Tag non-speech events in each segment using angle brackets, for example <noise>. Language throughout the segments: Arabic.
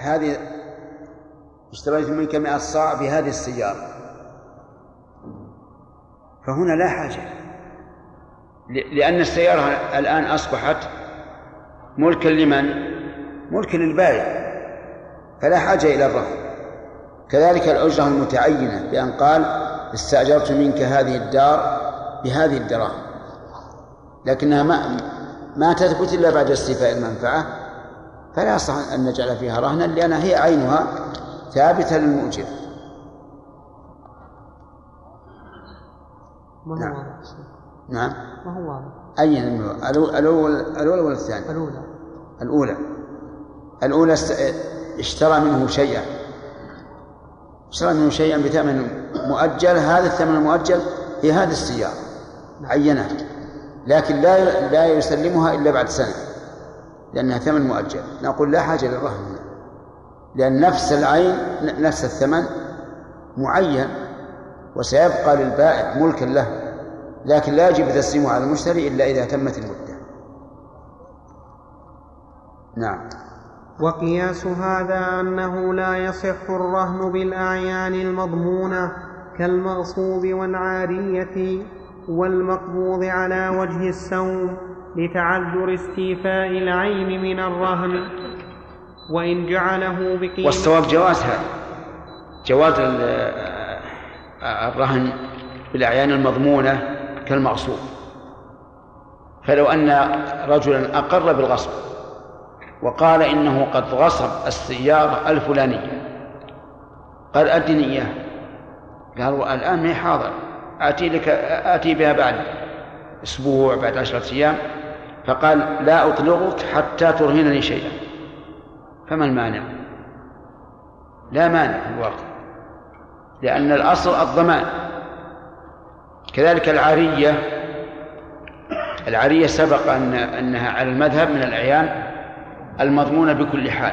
هذه اشتريت منك 100 صاع بهذه السيارة. فهنا لا حاجة. لأن السيارة الآن أصبحت ملكا لمن؟ ملكا للبائع. فلا حاجة إلى الرهن كذلك الأجرة المتعينة بأن قال استأجرت منك هذه الدار بهذه الدراهم. لكنها ما ما تثبت إلا بعد استيفاء المنفعة. فلا يصح أن نجعل فيها رهنا لأنها هي عينها ثابتة للمؤجر ما هو نعم. نعم. ما هو واضح؟ أي الأول الأول الأولى ولا الثانية؟ الأولى. الأولى. الأولى اشترى منه شيئا. اشترى منه شيئا بثمن مؤجل. هذا الثمن المؤجل هي هذه السيارة عينها لكن لا لا يسلمها إلا بعد سنة. لأنها ثمن مؤجل. نقول لا حاجة للرهن. هنا لأن نفس العين نفس الثمن معين وسيبقى للبائع ملكا له. لكن لا يجب تسليمه على المشتري إلا إذا تمت المدة. نعم. وقياس هذا أنه لا يصح الرهن بالأعيان المضمونة كالمغصوب والعارية والمقبوض على وجه السوم. لتعذر استيفاء العين من الرهن وإن جعله بقيمة والصواب جواز هذا جواز ال- الرهن بالأعيان المضمونة كالمغصوب. فلو أن رجلا أقر بالغصب وقال إنه قد غصب السيارة الفلانية قال أدني إياه. قال الآن ما حاضر آتي لك آتي بها بعد أسبوع بعد عشرة أيام. فقال لا أطلقك حتى ترهنني شيئا. فما المانع؟ لا مانع في الواقع لأن الأصل الضمان. كذلك العارية العارية سبق أن أنها على المذهب من الأعيان المضمونة بكل حال.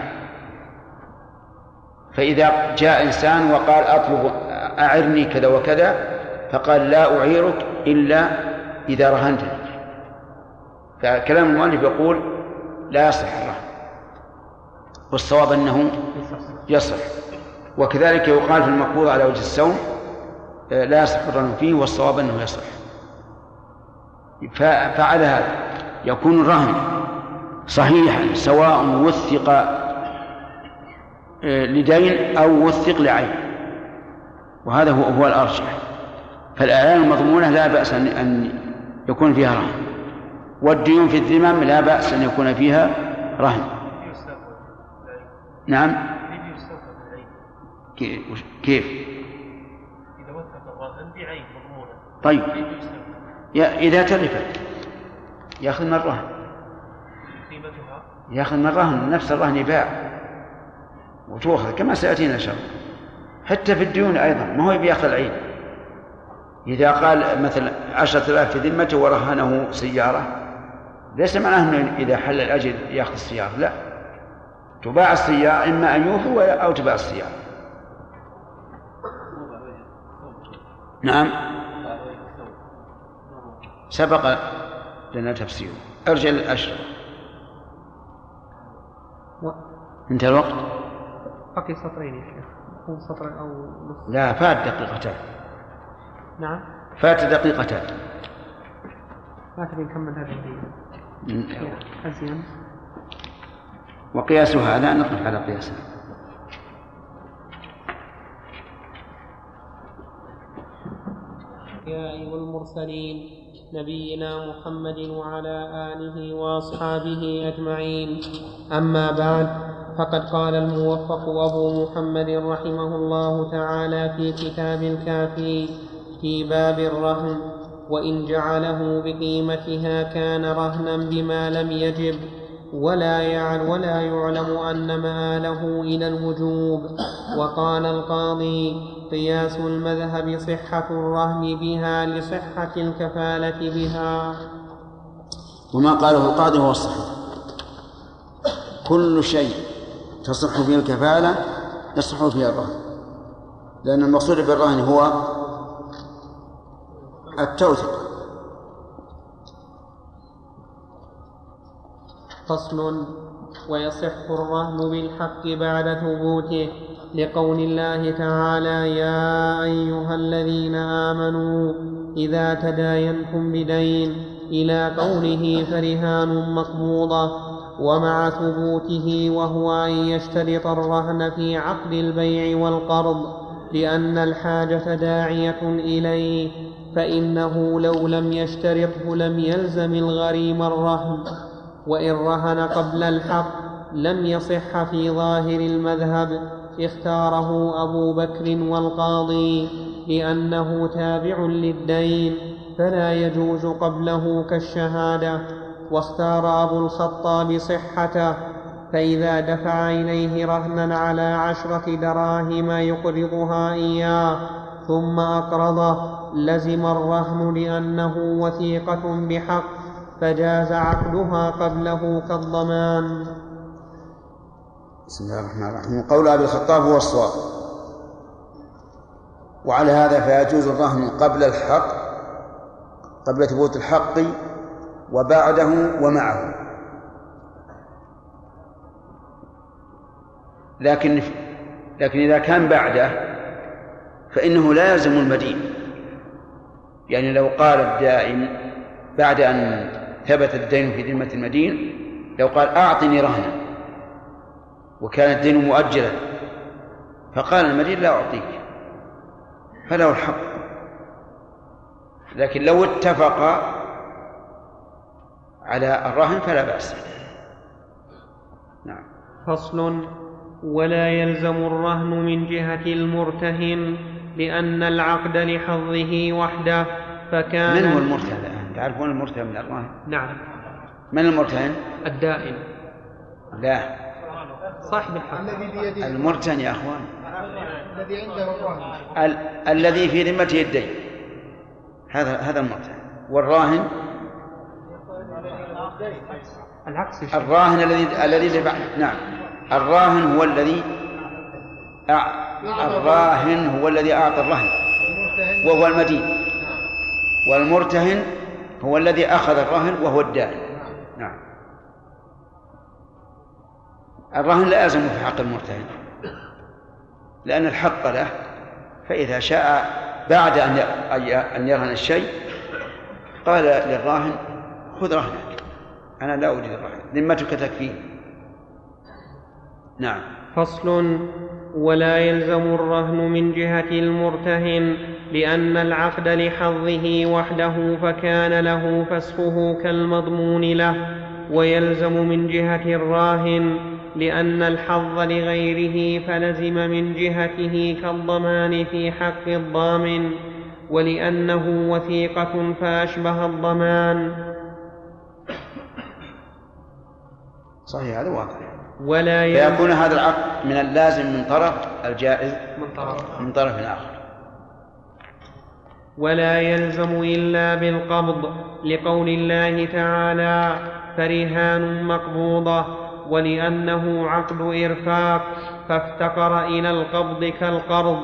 فإذا جاء إنسان وقال أطلب أعرني كذا وكذا فقال لا أعيرك إلا إذا رهنتني. فكلام المؤلف يقول لا يصح الرهن والصواب أنه يصح. وكذلك يقال في المقبوض على وجه السوم آه، لا يصح الرهن فيه والصواب أنه يصح. فعلى هذا يكون الرهن صحيحا سواء وثق آه، لدين أو وثق لعين. وهذا هو هو الأرجح. فالأعيان المضمونة لا بأس أن يكون فيها رهن. والديون في الذمم لا بأس أن يكون فيها رهن. نعم. كيف إذا وثق بعين مضمونة طيب إذا تلفت. يأخذ من الرهن. يأخذ من الرهن. نفس الرهن يباع. وتؤخذ. كما سيأتينا الله. حتى في الديون أيضا. ما هو بيأخذ العين إذا قال مثلا عشرة آلاف في ذمته ورهنه سيارة ليس معناه أنه إذا حل الأجل يأخذ السيارة لا. تباع السيارة إما أن يوفي ولا- أو تباع السيارة. نعم. سبق لنا تفسيره ارجع للأشرف و... انتهى الوقت؟ بقي سطرين يا شيخ. سطر نص؟ لا فات دقيقتان. نعم. فات دقيقتان. ما تبي نكمل هذه أزين. وقياس هذا نقف على قياسه. الأنبياء والمرسلين نبينا محمد وعلى آله وأصحابه أجمعين. أما بعد فقد قال الموفق أبو محمد رحمه الله تعالى في كتاب الكافي في باب الرهن وإن جعله بقيمتها كان رهنا بما لم يجب ولا يعلم ولا يعلم أن مآله إلى الوجوب. وقال القاضي قياس المذهب صحة الرهن بها لصحة الكفالة بها. وما قاله القاضي هو الصحيح. كل شيء تصح فيه الكفالة يصح فيه الرهن. لأن المقصود بالرهن هو التوثيق فصل ويصح الرهن بالحق بعد ثبوته لقول الله تعالى يا أيها الذين آمنوا إذا تداينتم بدين إلى قوله فرهان مقبوضة ومع ثبوته وهو أن يشترط الرهن في عقد البيع والقرض لأن الحاجة داعية إليه فإنه لو لم يشترطه لم يلزم الغريم الرهن وإن رهن قبل الحق لم يصح في ظاهر المذهب اختاره أبو بكر والقاضي لأنه تابع للدين فلا يجوز قبله كالشهادة. واختار أبو الخطاب صحته فإذا دفع إليه رهنا على عشرة دراهم يقرضها إياه. ثم أقرضه لزم الرهن لأنه وثيقة بحق فجاز عقدها قبله كالضمان. بسم الله الرحمن الرحيم. قول أبي الخطاب هو الصواب. وعلى هذا فيجوز الرهن قبل الحق قبل ثبوت الحق وبعده ومعه. لكن لكن إذا كان بعده فإنه لا يلزم المدين. يعني لو قال الدائن بعد أن ثبت الدين في ذمة المدين لو قال أعطني رهنا وكان الدين مؤجلا فقال المدين لا أعطيك فله الحق. لكن لو اتفق على الرهن فلا بأس. نعم. فصل ولا يلزم الرهن من جهة المرتهن لأن العقد لحظه وحده فكان من هو المرتهن تعرفون المرتهن من الرهن نعم. من المرتهن؟ الدائن. لا. صاحب الحق. الذي بيده. المرتهن يا أخوان. الذي عنده الرهن. ال... الذي في ذمته الدين هذا هذا المرتهن. والراهن؟ العكس. الراهن الذي الذي نعم. الراهن هو الذي. الراهن هو الذي أعطى الرهن وهو المدين. والمرتهن هو الذي أخذ الرهن وهو الدائن. نعم. الرهن لا يلزم في حق المرتهن لأن الحق له فإذا شاء بعد أن أن يرهن الشيء قال للراهن خذ رهنك. أنا لا أريد الرهن ذمتك تكفي نعم. فصل ولا يلزم الرهن من جهة المرتهن لأن العقد لحظه وحده فكان له فسخه كالمضمون له ويلزم من جهة الراهن لأن الحظ لغيره فلزم من جهته كالضمان في حق الضامن ولأنه وثيقة فأشبه الضمان. صحيح هذا واضح ولا فيكون هذا العقد من اللازم من طرف الجائز من طرف. من طرف آخر ولا يلزم إلا بالقبض لقول الله تعالى فرهان مقبوضة ولأنه عقد إرفاق فافتقر إلى القبض كالقرض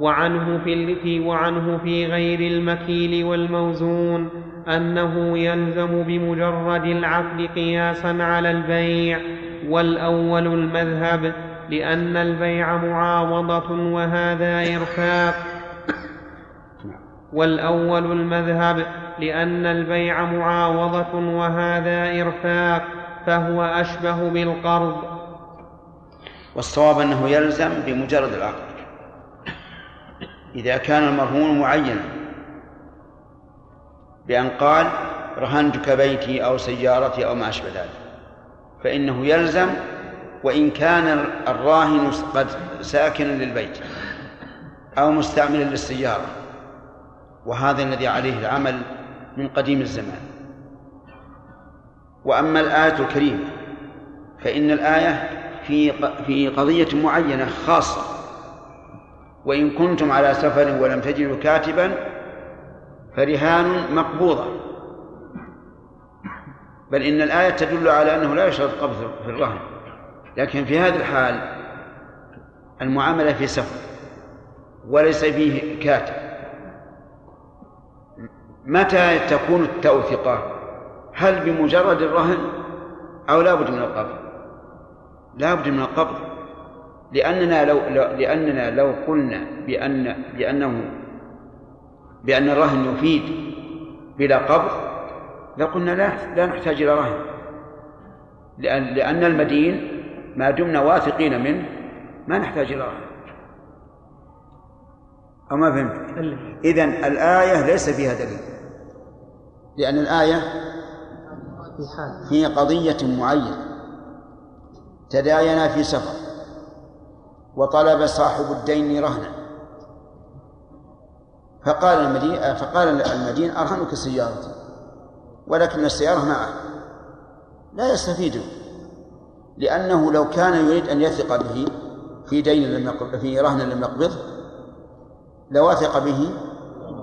وعنه في وعنه في غير المكيل والموزون أنه يلزم بمجرد العقد قياسا على البيع والأول المذهب لأن البيع معاوضة وهذا إرفاق. والأول المذهب لأن البيع معاوضة وهذا إرفاق فهو أشبه بالقرض. والصواب أنه يلزم بمجرد العقد. إذا كان المرهون معينا بأن قال رهنتك بيتي أو سيارتي أو ما أشبه ذلك. فإنه يلزم وإن كان الراهن قد ساكنا للبيت أو مستعملا للسيارة. وهذا الذي عليه العمل من قديم الزمان. وأما الآية الكريمة فإن الآية في في قضية معينة خاصة. وإن كنتم على سفر ولم تجدوا كاتبا فرهان مقبوضة. بل إن الآية تدل على أنه لا يشرط قبض في الرهن. لكن في هذه الحال المعاملة في سفر وليس فيه كاتب. متى تكون التوثقة هل بمجرد الرهن أو لا بد من القبض؟ لا بد من القبض. لأننا لو لأننا لو قلنا بأن بأنه بأن الرهن يفيد بلا قبض لقلنا لا لا نحتاج إلى رهن. لأن لأن المدين ما دمنا واثقين منه ما نحتاج إلى رهن. أو ما فهمت؟ إذن الآية ليس فيها دليل. لأن الآية في قضية معينة. تداينا في سفر. وطلب صاحب الدين رهنا. فقال المدين فقال المدين أرهنك سيارتي. ولكن السيارة معه. لا يستفيد لأنه لو كان يريد أن يثق به في دين لم في رهن لم يقبضه لوثق به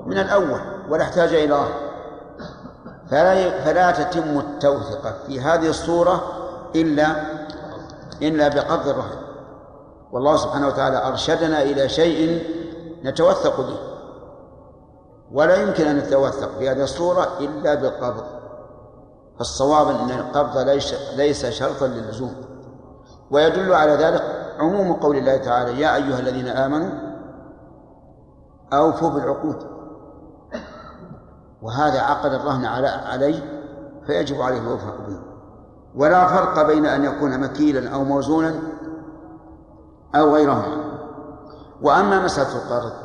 من الأول ولا احتاج إلى رهن. فلا فلا تتم التوثقة في هذه الصورة إلا إلا بقبض الرهن. والله سبحانه وتعالى أرشدنا إلى شيء نتوثق به. ولا يمكن أن نتوثق في هذه الصورة إلا بالقبض. فالصواب أن القبض ليس ليس شرطا للزوم ويدل على ذلك عموم قول الله تعالى يا أيها الذين آمنوا أوفوا بالعقود. وهذا عقد الرهن على عليه فيجب عليه الوفاء به ولا فرق بين أن يكون مكيلا أو موزونا أو غيرهما. وأما مسألة القرض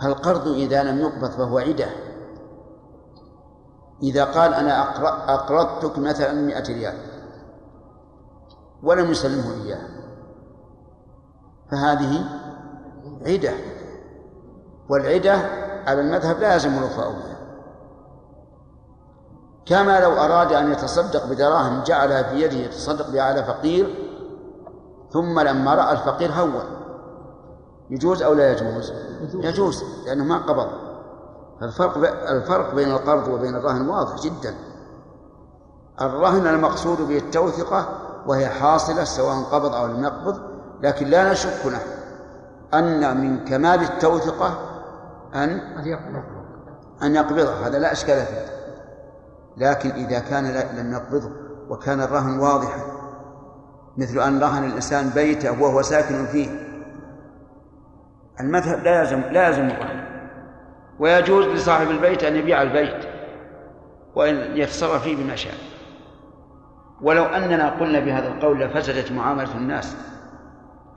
فالقرض إذا لم يقبض فهو عدة. إذا قال أنا أقرضتك مثلا مئة ريال ولم يسلمه إياه فهذه عدة. والعدة على المذهب لا يلزم الوفاء بها كما لو أراد أن يتصدق بدراهم جعلها في يده يتصدق بها على فقير ثم لما رأى الفقير هون يجوز أو لا يجوز؟ يجوز. لأنه ما قبض. الفرق الفرق بين القرض وبين الرهن واضح جدا. الرهن المقصود به التوثقة وهي حاصلة سواء قبض أو لم يقبض لكن لا نشك نحن أن من كمال التوثقة أن أن يقبضه هذا لا إشكال فيه. لكن إذا كان لم يقبضه وكان الرهن واضحا مثل أن رهن الإنسان بيته وهو ساكن فيه المذهب لا يلزم لا يلزم الرهن ويجوز لصاحب البيت أن يبيع البيت وأن يتصرف فيه بما شاء. ولو أننا قلنا بهذا القول لفسدت معاملة الناس.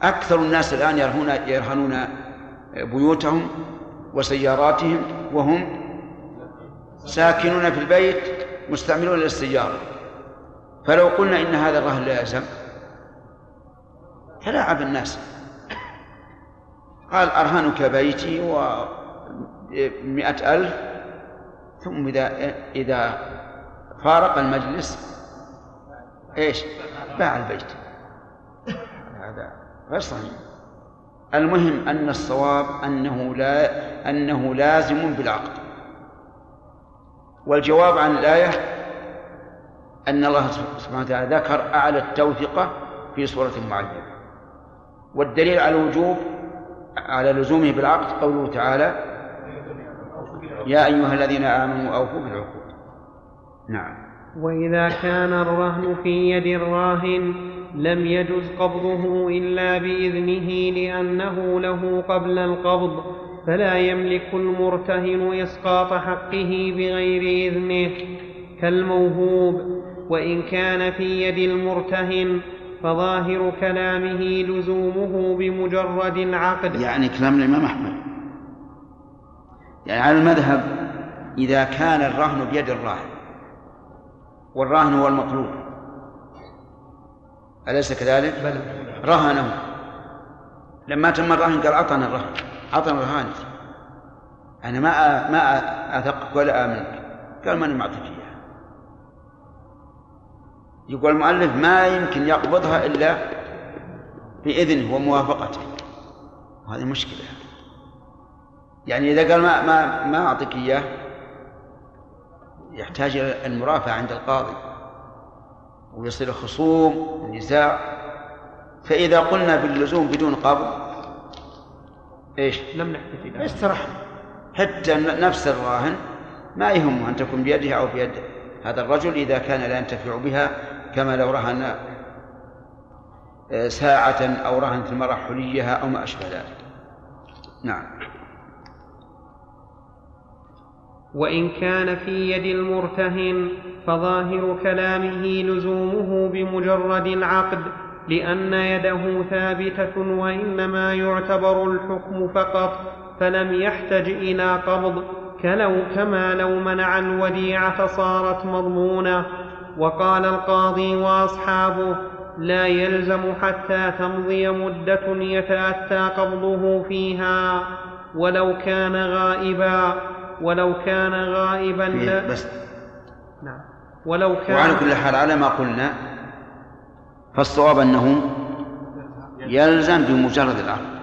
أكثر الناس الآن يرهون يرهنون بيوتهم وسياراتهم وهم ساكنون في البيت مستعملون للسيارة. فلو قلنا إن هذا الرهن لا يلزم تلاعب الناس. قال أرهنك بيتي ومئة ألف ثم إذا إذا فارق المجلس إيش؟ باع البيت. هذا غير صحيح. المهم أن الصواب أنه لا أنه لازم بالعقد. والجواب عن الآية أن الله سبحانه وتعالى ذكر أعلى التوثقة في سورة معينة والدليل على الوجوب على لزومه بالعقد قوله تعالى يا أيها الذين آمنوا أوفوا بالعقود. نعم. وإذا كان الرهن في يد الراهن لم يجز قبضه إلا بإذنه لأنه له قبل القبض فلا يملك المرتهن إسقاط حقه بغير إذنه كالموهوب. وإن كان في يد المرتهن فظاهر كلامه لزومه بمجرد العقد. يعني كلام الإمام أحمد. يعني على المذهب إذا كان الرهن بيد الراهن والراهن هو المطلوب. أليس كذلك؟ بلى. رهنه. لما تم الرهن قال أعطنا الرهن. أعطنا الرهان. أنا ما ما أثقك ولا آمنك قال ماني معطيك إياها يقول المؤلف ما يمكن يقبضها إلا بإذنه وموافقته. وهذه مشكلة. يعني إذا قال ما ما ما أعطيك إياه يحتاج إلى المرافعة عند القاضي. ويصير خصوم ونزاع فإذا قلنا باللزوم بدون قبض إيش؟ لم نحتفي استرح حتى نفس الراهن ما يهمه أن تكون بيده أو بيد هذا الرجل إذا كان لا ينتفع بها كما لو رهن آه، ساعة أو رهنت المرأة حليها أو ما أشبه ذلك. نعم. وإن كان في يد المرتهن فظاهر كلامه لزومه بمجرد العقد لأن يده ثابتة وإنما يعتبر الحكم فقط فلم يحتج إلى قبض كلو كما لو منع الوديعة صارت مضمونة. وقال القاضي وأصحابه لا يلزم حتى تمضي مدة يتأتى قبضه فيها ولو كان غائبا ولو كان غائبا لا بس. نعم. ولو كان وعلى كل حال على ما قلنا فالصواب أنه يلزم بمجرد العقد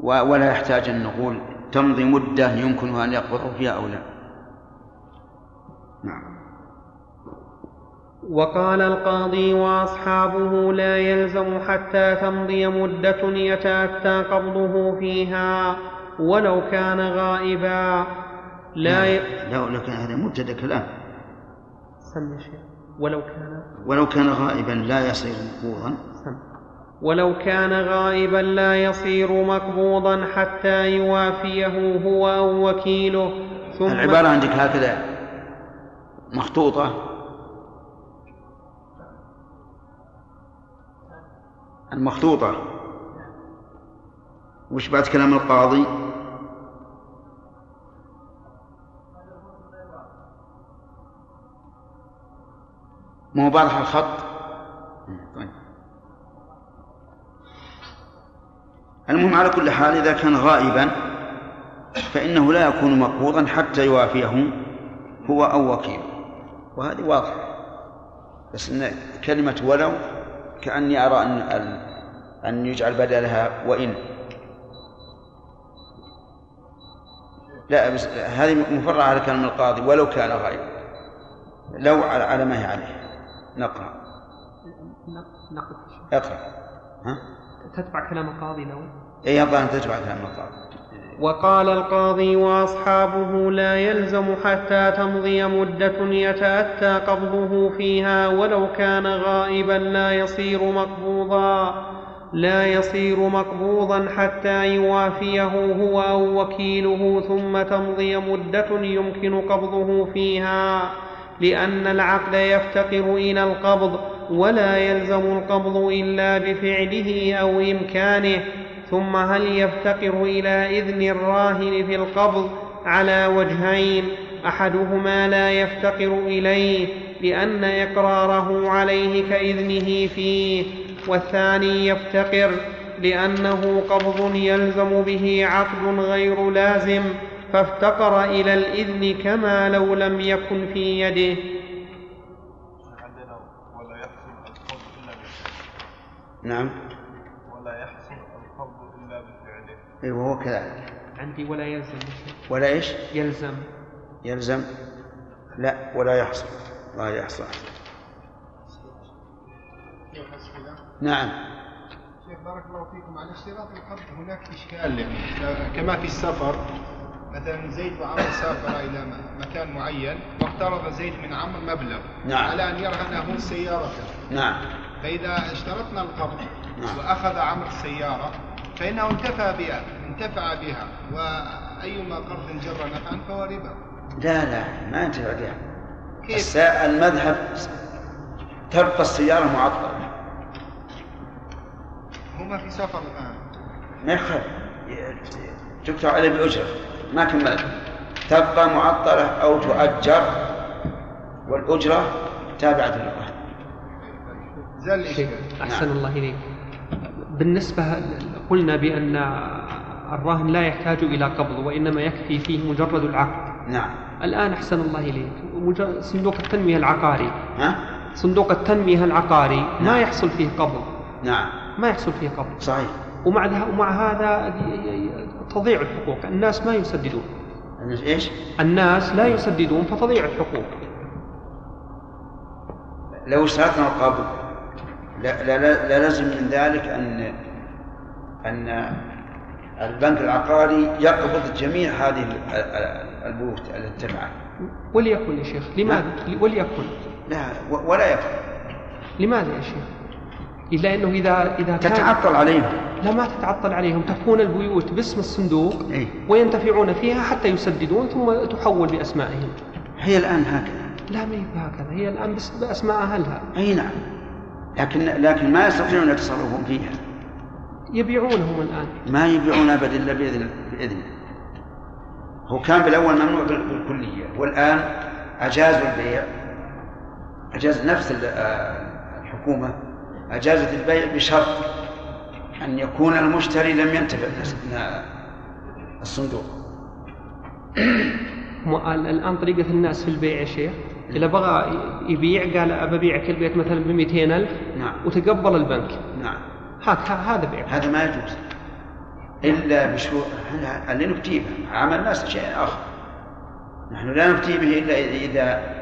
ولا يحتاج أن نقول تمضي مدة يمكن أن يقبضه فيها أو لا. نعم. وقال القاضي وأصحابه لا يلزم حتى تمضي مدة يتأتى قبضه فيها ولو كان غائبا. لا ي... لو لو كان هذا مبتدا كلام. سم شيء ولو كان ولو كان غائبا لا يصير مقبوضا. ولو كان غائبا لا يصير مقبوضا حتى يوافيه هو أو وكيله. ثم العبارة عندك هكذا مخطوطة. المخطوطة. وش بعد كلام القاضي؟ ما هو واضح الخط؟ طيب. المهم على كل حال إذا كان غائبا فإنه لا يكون مقبوضا حتى يوافيه هو أو وكيله وهذه واضحة. بس إن كلمة ولو كأني أرى أن أن يجعل بدلها وإن. لا بس هذه مفرعة على كلام القاضي ولو كان غائبا لو على على ما هي عليه. نقرأ. نقد اقرأ. ها؟ تتبع كلام القاضي لو؟ اي الظاهر أن تتبع كلام القاضي. وقال القاضي وأصحابه لا يلزم حتى تمضي مدة يتأتى قبضه فيها ولو كان غائبا لا يصير مقبوضا لا يصير مقبوضا حتى يوافيه هو أو وكيله ثم تمضي مدة يمكن قبضه فيها لأن العقد يفتقر إلى القبض ولا يلزم القبض إلا بفعله أو إمكانه. ثم هل يفتقر إلى إذن الراهن في القبض على وجهين؟ أحدهما لا يفتقر إليه لأن إقراره عليه كإذنه فيه والثاني يفتقر لأنه قبض يلزم به عقد غير لازم فافتقر إلى الإذن كما لو لم يكن في يده. نعم. اي وهو كذلك. عندي ولا يلزم. ولا إيش؟ يلزم. يلزم. لا ولا يحصل. لا يحصل. نعم. شيخ بارك الله فيكم. على اشتراط القبض هناك إشكال. يعني كما في السفر مثلا زيد وعمر سافر إلى م- مكان معين واقترض زيد من عمرو مبلغ. نعم. على أن يرهنه سيارته. نعم. فإذا اشترطنا القبض نعم. وأخذ عمرو السيارة فإنه انتفع بها انتفع بها وأيما قرض جر نفعا فهو ربا. لا لا ما ينتفع بها. كيف؟ المذهب تبقى السيارة معطلة. هما في سفر الآن. ما يخالف. تكتب عليه بأجرة ما كملت. تبقى معطلة أو تؤجر والأجرة تابعة للرهن. الإشكال أحسن نعم. الله إليك. بالنسبة قلنا بأن الراهن لا يحتاج إلى قبض وإنما يكفي فيه مجرد العقد. نعم. الآن أحسن الله إليك. صندوق التنمية العقاري. ها؟ صندوق التنمية العقاري ما نعم. يحصل فيه قبض. نعم. ما يحصل فيه قبض. صحيح. ومع ومع هذا تضيع الحقوق. الناس ما يسددون. إيش؟ الناس لا يسددون فتضيع الحقوق. لو اشترطنا القبض لا, لا, لا, لا لازم من ذلك أن أن البنك العقاري يقبض جميع هذه ال- ال- البيوت التي اتبعت وليكن يا شيخ لماذا؟ وليكن. لا ولا يفعل لماذا يا شيخ؟ إلا أنه إذا إذا كان تتعطل عليهم. لا ما تتعطل عليهم. تكون البيوت باسم الصندوق إيه؟ وينتفعون فيها حتى يسددون ثم تحول بأسمائهم. هي الآن هكذا. لا ما هي هكذا. هي الآن بس بأسماء أهلها. أي نعم. لكن لكن ما يستطيعون يتصرفون فيها. يبيعونهم الآن. ما يبيعون أبدا إلا بإذن بإذنه هو كان بالأول ممنوع بال- بالكلية والآن أجازوا البيع. أجاز نفس آه، الحكومة. أجازت البيع بشرط أن يكون المشتري لم ينتفع من الصندوق. الآن طريقة الناس في البيع يا شيخ. إذا بغى يبيع قال أبى أبيعك البيت مثلا ب ألف نعم. وتقبل البنك. نعم. هذا بيع هذا ما يجوز. إلا بشروط اللي نفتي به عمل الناس شيء آخر. نحن لا نفتي به إلا إذا-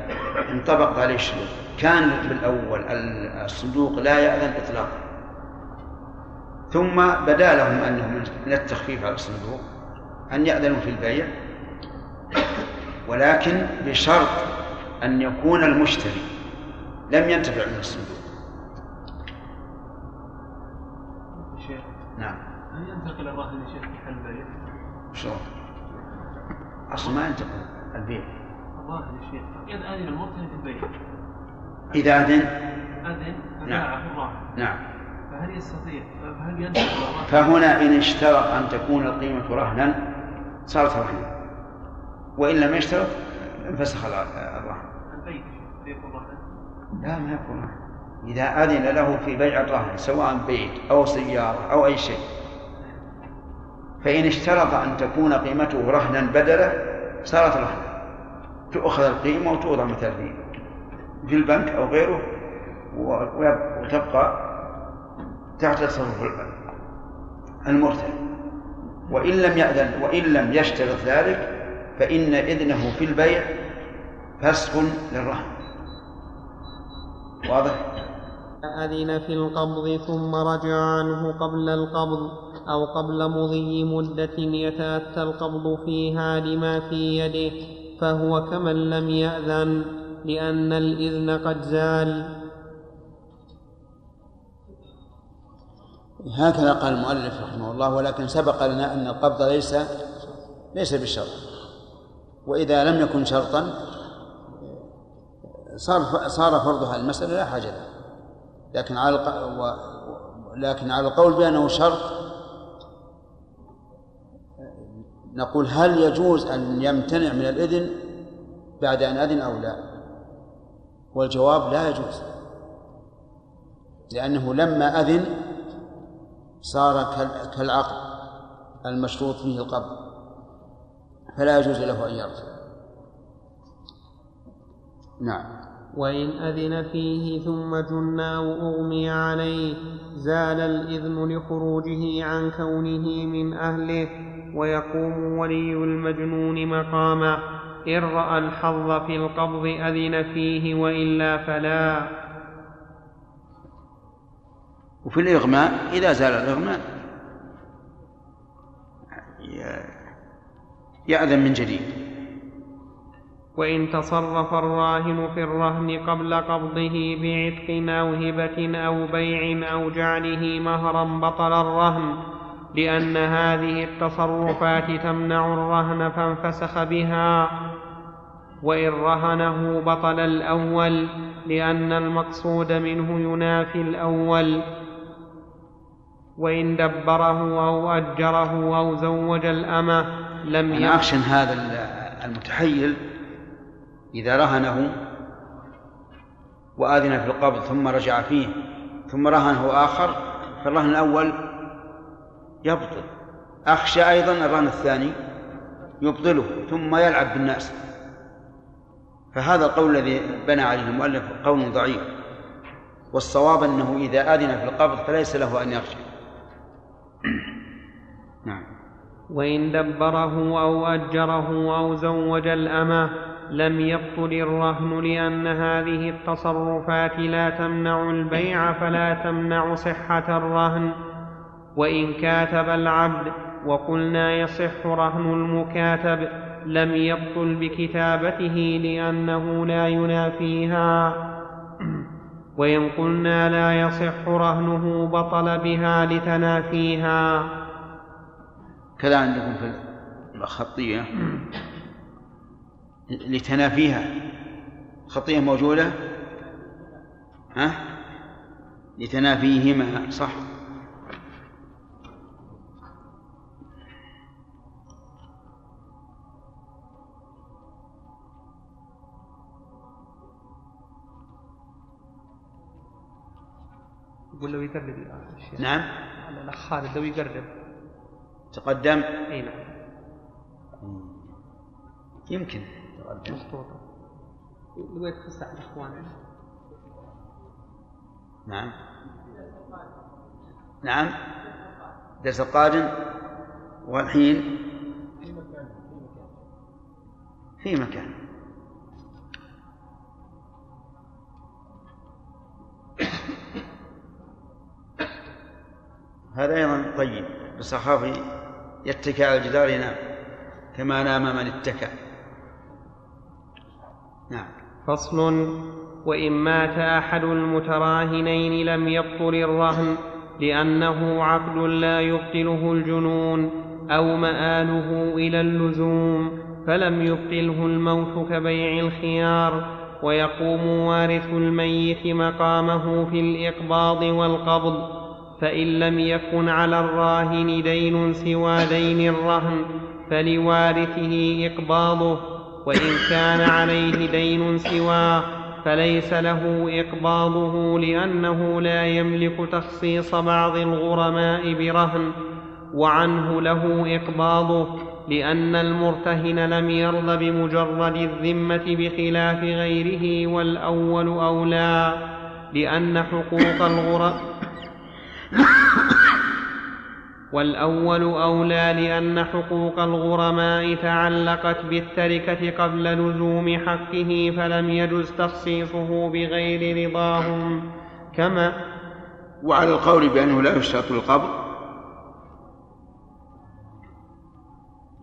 انطبقت عليه الشروط. كان بالأول ال- الصندوق لا يأذن إطلاقا. ثم بدا لهم أنه من من التخفيف على الصندوق أن يأذنوا في البيع. ولكن بشرط أن يكون المشتري لم ينتفع من الصندوق شيخ نعم هل ينتقل الراهن يا شيخ في حل البيع؟ شلون؟ أصلا ما ينتقل البيع الراهن يا شيخ إذا أذن المرتهن في البيع إذا أذن؟ أذن نعم. نعم. فهل يستطيع فهل ينتقل فهنا إن اشترط أن تكون القيمة رهنا صارت رهنا. وإن لم يشترط انفسخ الرهن. شيخ يكون لا ما يكون إذا أذن له في بيع الرهن سواء بيت أو سيارة أو أي شيء. فإن اشترط أن تكون قيمته رهنا بدله صارت رهنا. تؤخذ القيمة وتوضع مثلا في البنك أو غيره وتبقى تحت تصرف المرتهن وإن لم يأذن وإن لم يشترط ذلك فإن إذنه في البيع فسخ للرهن. واضح؟ أذن في القبض ثم رجع عنه قبل القبض أو قبل مضي مدة يتأتى القبض فيها لما في يده فهو كمن لم يأذن لأن الإذن قد زال. هكذا قال المؤلف رحمه الله ولكن سبق لنا أن القبض ليس ليس بشرط. وإذا لم يكن شرطا صار صار فرض هذه المسألة لا حاجة له لكن على. و... لكن على القول بأنه شرط نقول هل يجوز أن يمتنع من الإذن بعد أن أذن أو لا والجواب لا يجوز لأنه لما أذن صار كال- كالعقد المشروط فيه القبض فلا يجوز له أن يرجع نعم وإن أذن فيه ثم جن أو أغمي عليه زال الإذن لخروجه عن كونه من أهله ويقوم ولي المجنون مقامه. إن رأى الحظ في القبض أذن فيه وإلا فلا. وفي الإغماء إذا زال الإغماء يأذن من جديد. وإن تصرف الراهن في الرهن قبل قبضه بعتق أو هبة أو بيع أو جعله مهرا بطل الرهن لأن هذه التصرفات تمنع الرهن فانفسخ بها. وإن رهنه بطل الأول لأن المقصود منه ينافي الأول. وإن دبره أو أجره أو زوج الأمة لم أنا أخشى هذا ال- المتحيل إذا رهنه وآذن في القبض ثم رجع فيه ثم رهنه آخر فالرهن الأول يبطل. أخشى أيضا الرهن الثاني يبطله ثم يلعب بالناس. فهذا القول الذي بنى عليه المؤلف قول ضعيف. والصواب أنه إذا آذن في القبض فليس له أن يرجع نعم. وإن دبره أو أجره أو زوج الأمة لم يبطل الرهن لأن هذه التصرفات لا تمنع البيع فلا تمنع صحة الرهن. وإن كاتب العبد وقلنا يصح رهن المكاتب لم يبطل بكتابته لأنه لا ينافيها. وإن قلنا لا يصح رهنه بطل بها لتنافيها. كذا عندكم في الخطية. لتنافيها. خطية موجودة؟ ها؟ لتنافيهما صح. يقول لو يقرب نعم. الأخ خالد لو يقرب. تقدم؟ أي نعم. يمكن. مخطوطة يبغى يتفسح الإخوان نعم. نعم. الدرس القادم والحين. في مكان. هذا أيضا طيب. بس أخاف يتكى على الجدار ينام كما نام من اتكى. نعم. فصل. وإن مات أحد المتراهنين لم يبطل الرهن لأنه عقد لا يبطله الجنون أو مآله إلى اللزوم فلم يبطله الموت كبيع الخيار. ويقوم وارث الميت مقامه في الإقباض والقبض فإن لم يكن على الراهن دين سوى دين الرهن فلوارثه إقباضه. وإن كان عليه دين سواه فليس له إقباضه لأنه لا يملك تخصيص بعض الغرماء برهن وعنه له إقباضه لأن المرتهن لم يرض بمجرد الذمة بخلاف غيره والأول أولى لأن حقوق الغرماء والأول أولى لأن حقوق الغرماء تعلقت بالتركة قبل لزوم حقه فلم يجز تخصيصه بغير رضاهم. كما وعلى القول بأنه لا يشترط القبض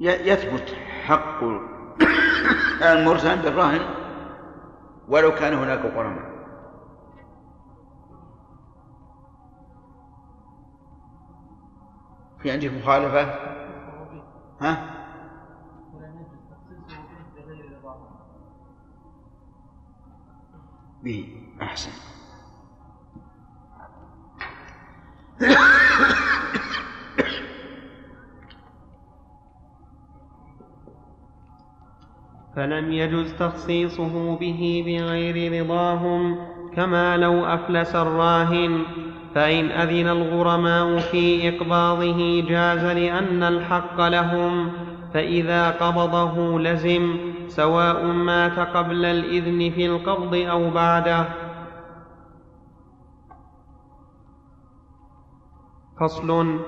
يثبت حق <coughs> المرتهن بالرهن ولو كان هناك غرماء. في عندك مخالفة؟ ها؟ به أحسن. فلم يجز تخصيصه به بغير رضاهم كما لو أفلس الراهن. فإن أذن الغرماء في إقباضه جاز لأن الحق لهم فإذا قبضه لزم سواء مات قبل الإذن في القبض أو بعده. فصل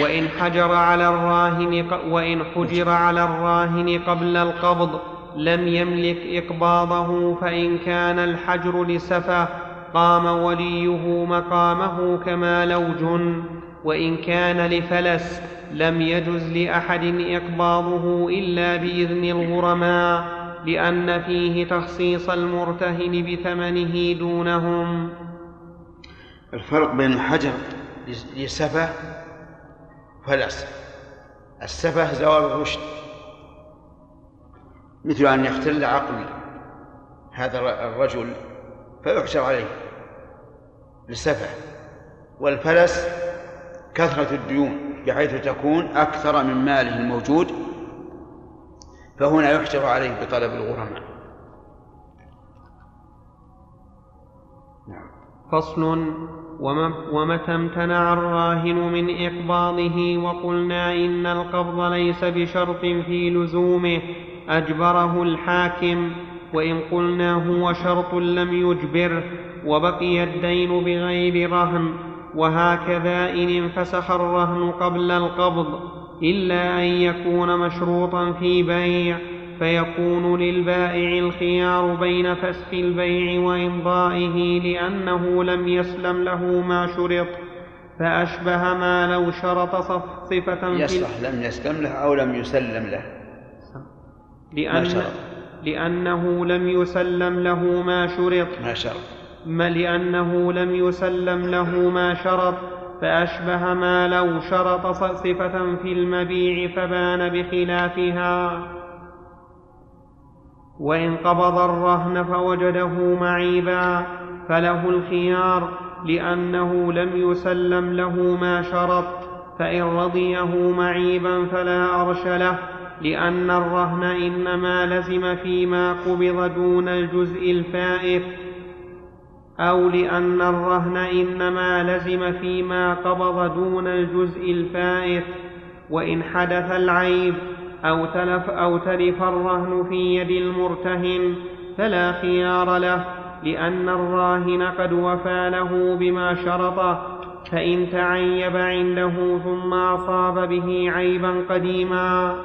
وإن حجر على الراهن وإن حجر على الراهن قبل القبض. لم يملك إقباضه فإن كان الحجر لسفه قام وليه مقامه كما لو جن وإن كان لفلس لم يجز لأحد إقباضه إلا بإذن الغرماء لأن فيه تخصيص المرتهن بثمنه دونهم. الفرق بين الحجر لسفة فلس. السفة زوال الرشد. مثل أن يختل عقل هذا الرجل فيحشر عليه للسفه والفلس كثرة الديون بحيث تكون أكثر من ماله الموجود فهنا يحشر عليه بطلب الغرماء. نعم. فصل ومتى امتنع الراهن من إقباضه؟ وقلنا إن القبض ليس بشرط في لزومه. أجبره الحاكم وإن قلنا هو شرط لم يجبره وبقي الدين بغير رهن وهكذا إن انفسخ الرهن قبل القبض إلا أن يكون مشروطا في بيع فيكون للبائع الخيار بين فسخ البيع وإمضائه لأنه لم يسلم له ما شرط فأشبه ما لو شرط صفة يصلح لم يسلم له أو لم يسلم له. لأن لأنه لم يسلم له ما شرط. ما شرط. ما لأنه لم يسلم له ما شرط. فأشبه ما لو شرط صفة في المبيع فبان بخلافها. وإن قبض الرهن فوجده معيبا. فله الخيار لأنه لم يسلم له ما شرط. فإن رضيه معيبا فلا أرش له. لأن الرهن إنما لزم فيما قبض دون الجزء الفائت أو لأن الرهن إنما لزم فيما قبض دون الجزء الفائت وإن حدث العيب أو تلف أو تلف الرهن في يد المرتهن فلا خيار له لأن الراهن قد وفى له بما شرطه فإن تعيب عنده ثم أصاب به عيبا قديما.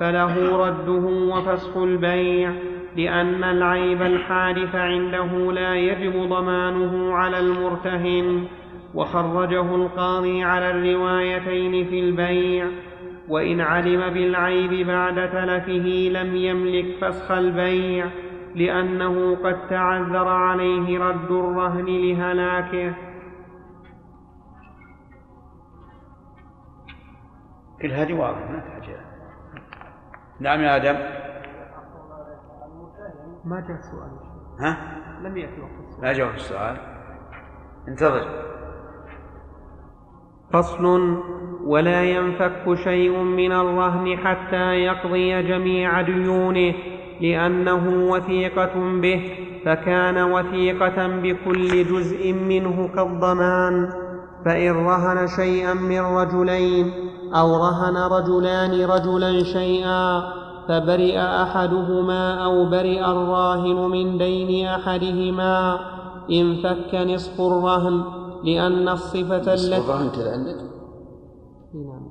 فله رده وفسخ البيع لأن العيب الحادث عنده لا يجب ضمانه على المرتهن. وخرجه القاضي على الروايتين في البيع وإن علم بالعيب بعد تلفه لم يملك فسخ البيع لأنه قد تعذر عليه رد الرهن لهلاكه. كل هذه واضحة ما تحتاج نعم يا آدم. ما جاء السؤال. ها؟ لم يأتي وقت السؤال. ما جاوب السؤال. انتظر. فصل ولا ينفك شيء من الرهن حتى يقضي جميع ديونه لأنه وثيقة به فكان وثيقة بكل جزء منه كالضمان. فإن رهن شيئا من رجلين أو رهن رجلان رجلا شيئا فبرئ أحدهما أو برئ الراهن من دين أحدهما انفك نصف الرهن لأن الصفة نصف التي الرهن كذا عندك؟ نعم.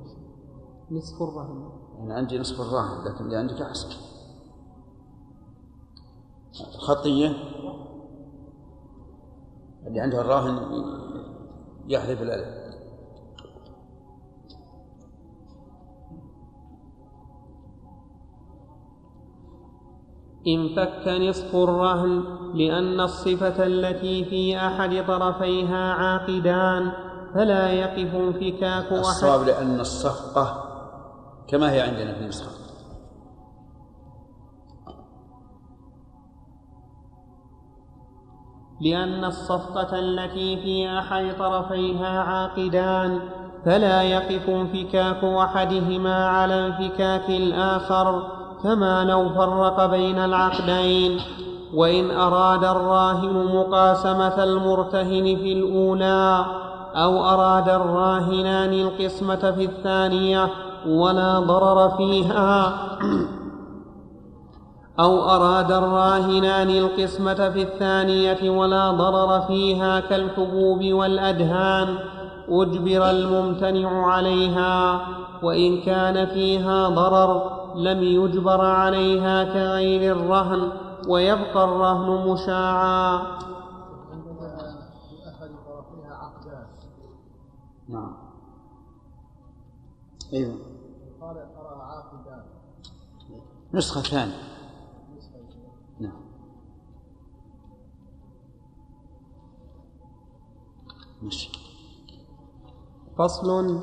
نصف الرهن. أنا عندي نصف الرهن لكن اللي عندك أحسن. خطية؟ اللي عنده الراهن يحذف الألف انفك نصف الرهن لأن الصفة التي في أحد طرفيها عاقدان فلا يقف انفكاك أحد. الصواب لأن الصفقة كما هي عندنا في النسخة. لأن الصفقة التي في أحد طرفيها عاقدان فلا يقف انفكاك أحدهما على انفكاك الآخر. كما لو فرق بين العقدين. وإن أراد الراهن مقاسمة المرتهن في الأولى أو أراد الراهنان القسمة في الثانية ولا ضرر فيها أو أراد الراهنان القسمة في الثانية ولا ضرر فيها كالحبوب والأدهان أجبر الممتنع عليها. وإن كان فيها ضرر لم يجبر عليها كغير الرهن ويبقى الرهن مشاعا. نعم. عاقدان نسخة ثانية. نعم. ماشي. فصل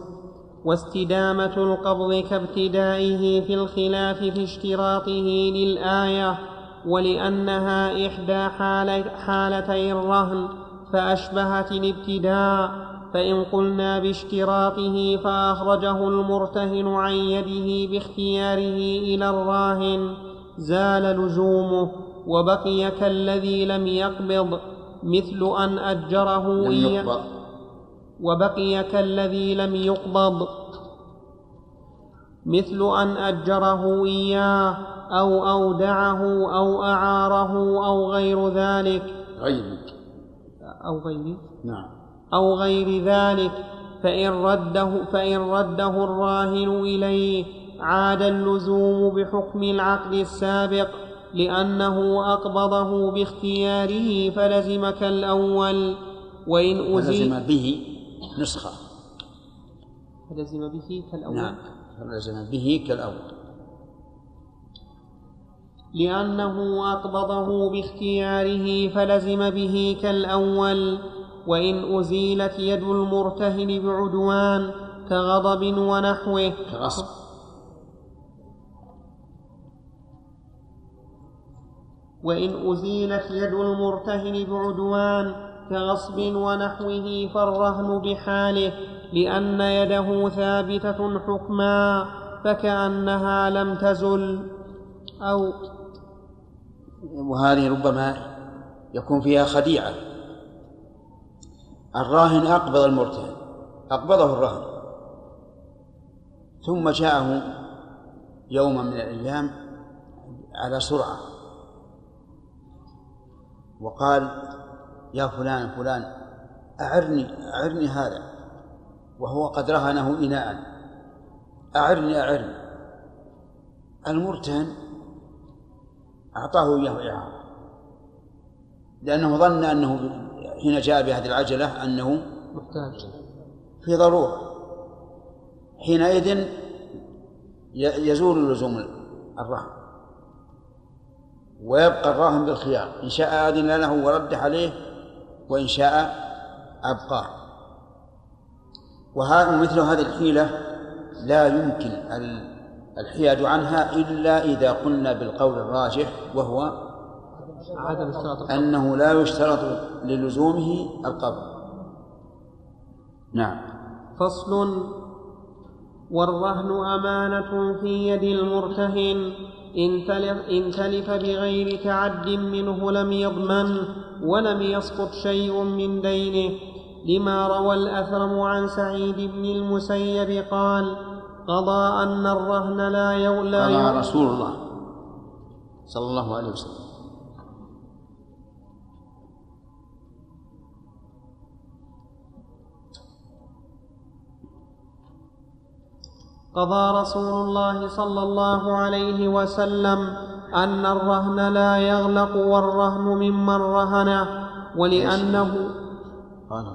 واستدامة القبض كابتدائه في الخلاف في اشتراطه للآية ولأنها إحدى حال- حالتي الرهن فأشبهت الابتداء فإن قلنا باشتراطه فأخرجه المرتهن عن يده باختياره إلى الراهن زال لزومه وبقي كالذي لم يقبض مثل أن أجره لم يقبض. وبقي كالذي لم يقبض. مثل أن أجره إياه أو أودعه أو أعاره أو غير ذلك. غير أو غير نعم. أو غير ذلك. فإن رده فإن رده الراهن إليه عاد اللزوم بحكم العقد السابق لأنه أقبضه باختياره فلزم كالأول. وإن أزيل فلزم به نسخة. فلزم به كالأول. نعم فلزم به كالأول. لأنه أقبضه باختياره فلزم به كالأول. وإن أزيلت يد المرتهن بعدوان كغضب ونحوه. كغصب. وإن أزيلت يد المرتهن بعدوان كغصب ونحوه فالرهن بحاله لأن يده ثابتة حكما فكأنها لم تزل. أو وهذه ربما يكون فيها خديعة. الراهن أقبض المرتهن أقبضه الرهن. ثم جاءه يوما من الأيام على سرعة. وقال يا فلان فلان. أعرني أعرني هذا. وهو قد رهنه إناء. أعرني أعرني. المرتهن أعطاه إياه إعارة. لأنه ظن أنه حين جاء بهذه العجلة أنه محتاج. في ضرورة. حينئذ يزول لزوم الرهن. ويبقى الراهن بالخيار. إن شاء أذن له ورد عليه وإن شاء أبقاه ومثل هذه الحيلة لا يمكن الحياد عنها إلا إذا قلنا بالقول الراجح وهو أنه لا يشترط للزومه القبض نعم. فصل والرهن أمانة في يد المرتهن. إن تلف, إن تلف بغير تعد منه لم يضمن. ولم يسقط شيء من دينه لما روى الأثرم عن سعيد بن المسيب قال قضى أن الرهن لا يولى قضى رسول الله صلى الله عليه وسلم. قضى رسول الله صلى الله عليه وسلم أن الرهن لا يغلق والرهن ممن رهنه ولأنه قال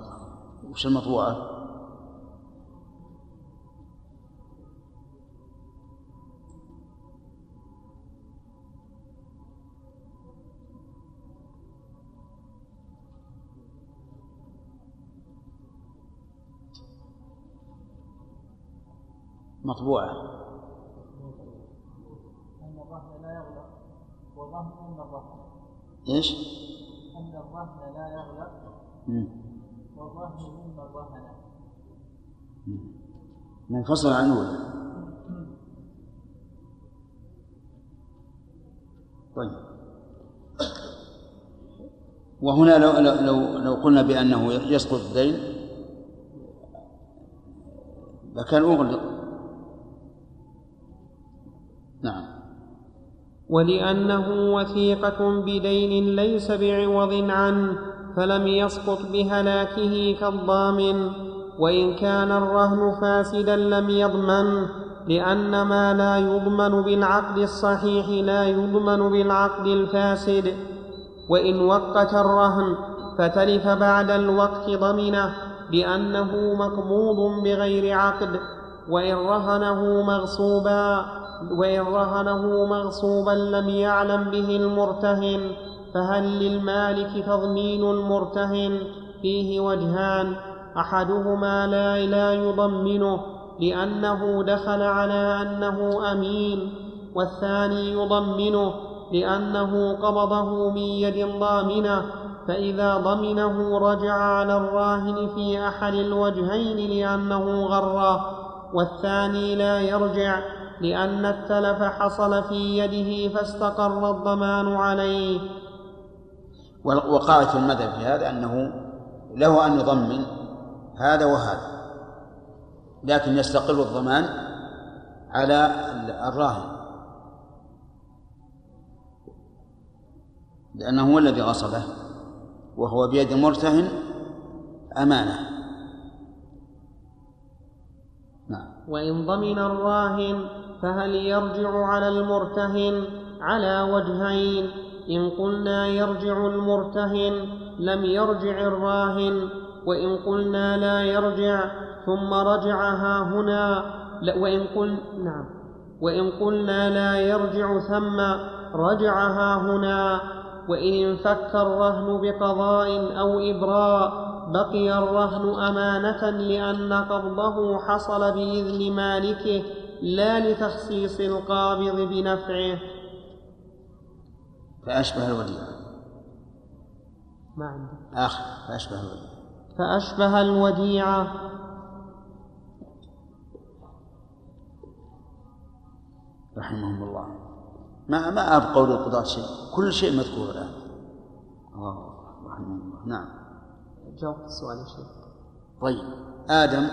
وش المطبوعة؟ مطبوعة أن الرهن لا يغلق الرهن إيش؟ أن الرهن لا يغلق مم. والرهن مما الرهن منفصل عن الأولى طيب وهنا لو لو لو, لو قلنا بأنه يسقط الدين لكان أغلق ولأنه وثيقة بدين ليس بعوض عنه فلم يسقط بهلاكه كالضامن. وإن كان الرهن فاسدا لم يضمن لأن ما لا يضمن بالعقد الصحيح لا يضمن بالعقد الفاسد. وإن وقت الرهن فتلف بعد الوقت ضمنه بأنه مقبوض بغير عقد. وإن رهنه مغصوبا وإن رهنه مغصوبا لم يعلم به المرتهن فهل للمالك تضمين المرتهن؟ فيه وجهان. أحدهما لا لا يضمنه لأنه دخل على أنه أمين. والثاني يضمنه لأنه قبضه من يد ضامنة. فإذا ضمنه رجع على الراهن في أحد الوجهين لأنه غره. والثاني لا يرجع لأن التلف حصل في يده فاستقر الضمان عليه. وقاعدة المذهب في هذا أنه له أن يضمن هذا وهذا لكن يستقر الضمان على الراهن. لأنه هو الذي غصبه وهو بيد المرتهن أمانة. نعم. وإن ضمن الراهن فهل يرجع على المرتهن على وجهين؟ إن قلنا يرجع المرتهن لم يرجع الراهن وإن قلنا لا يرجع ثم رجع ها هنا وإن قل نعم. وإن قلنا لا يرجع ثم رجعها هنا وإن انفك الرهن بقضاء أو إبراء بقي الرهن أمانة لأن قبضه حصل بإذن مالكه لا لتخصيص القابض بنفعه. فأشبه الوديعة ما عندي آخر فأشبه الوديعة فأشبه الوديعة رحمهم الله. ما ما أبقوا للقضاة شيء. كل شيء مذكور الآن. الله رحمه الله. نعم. جاوبت السؤال يا شيخ. طيب. آدم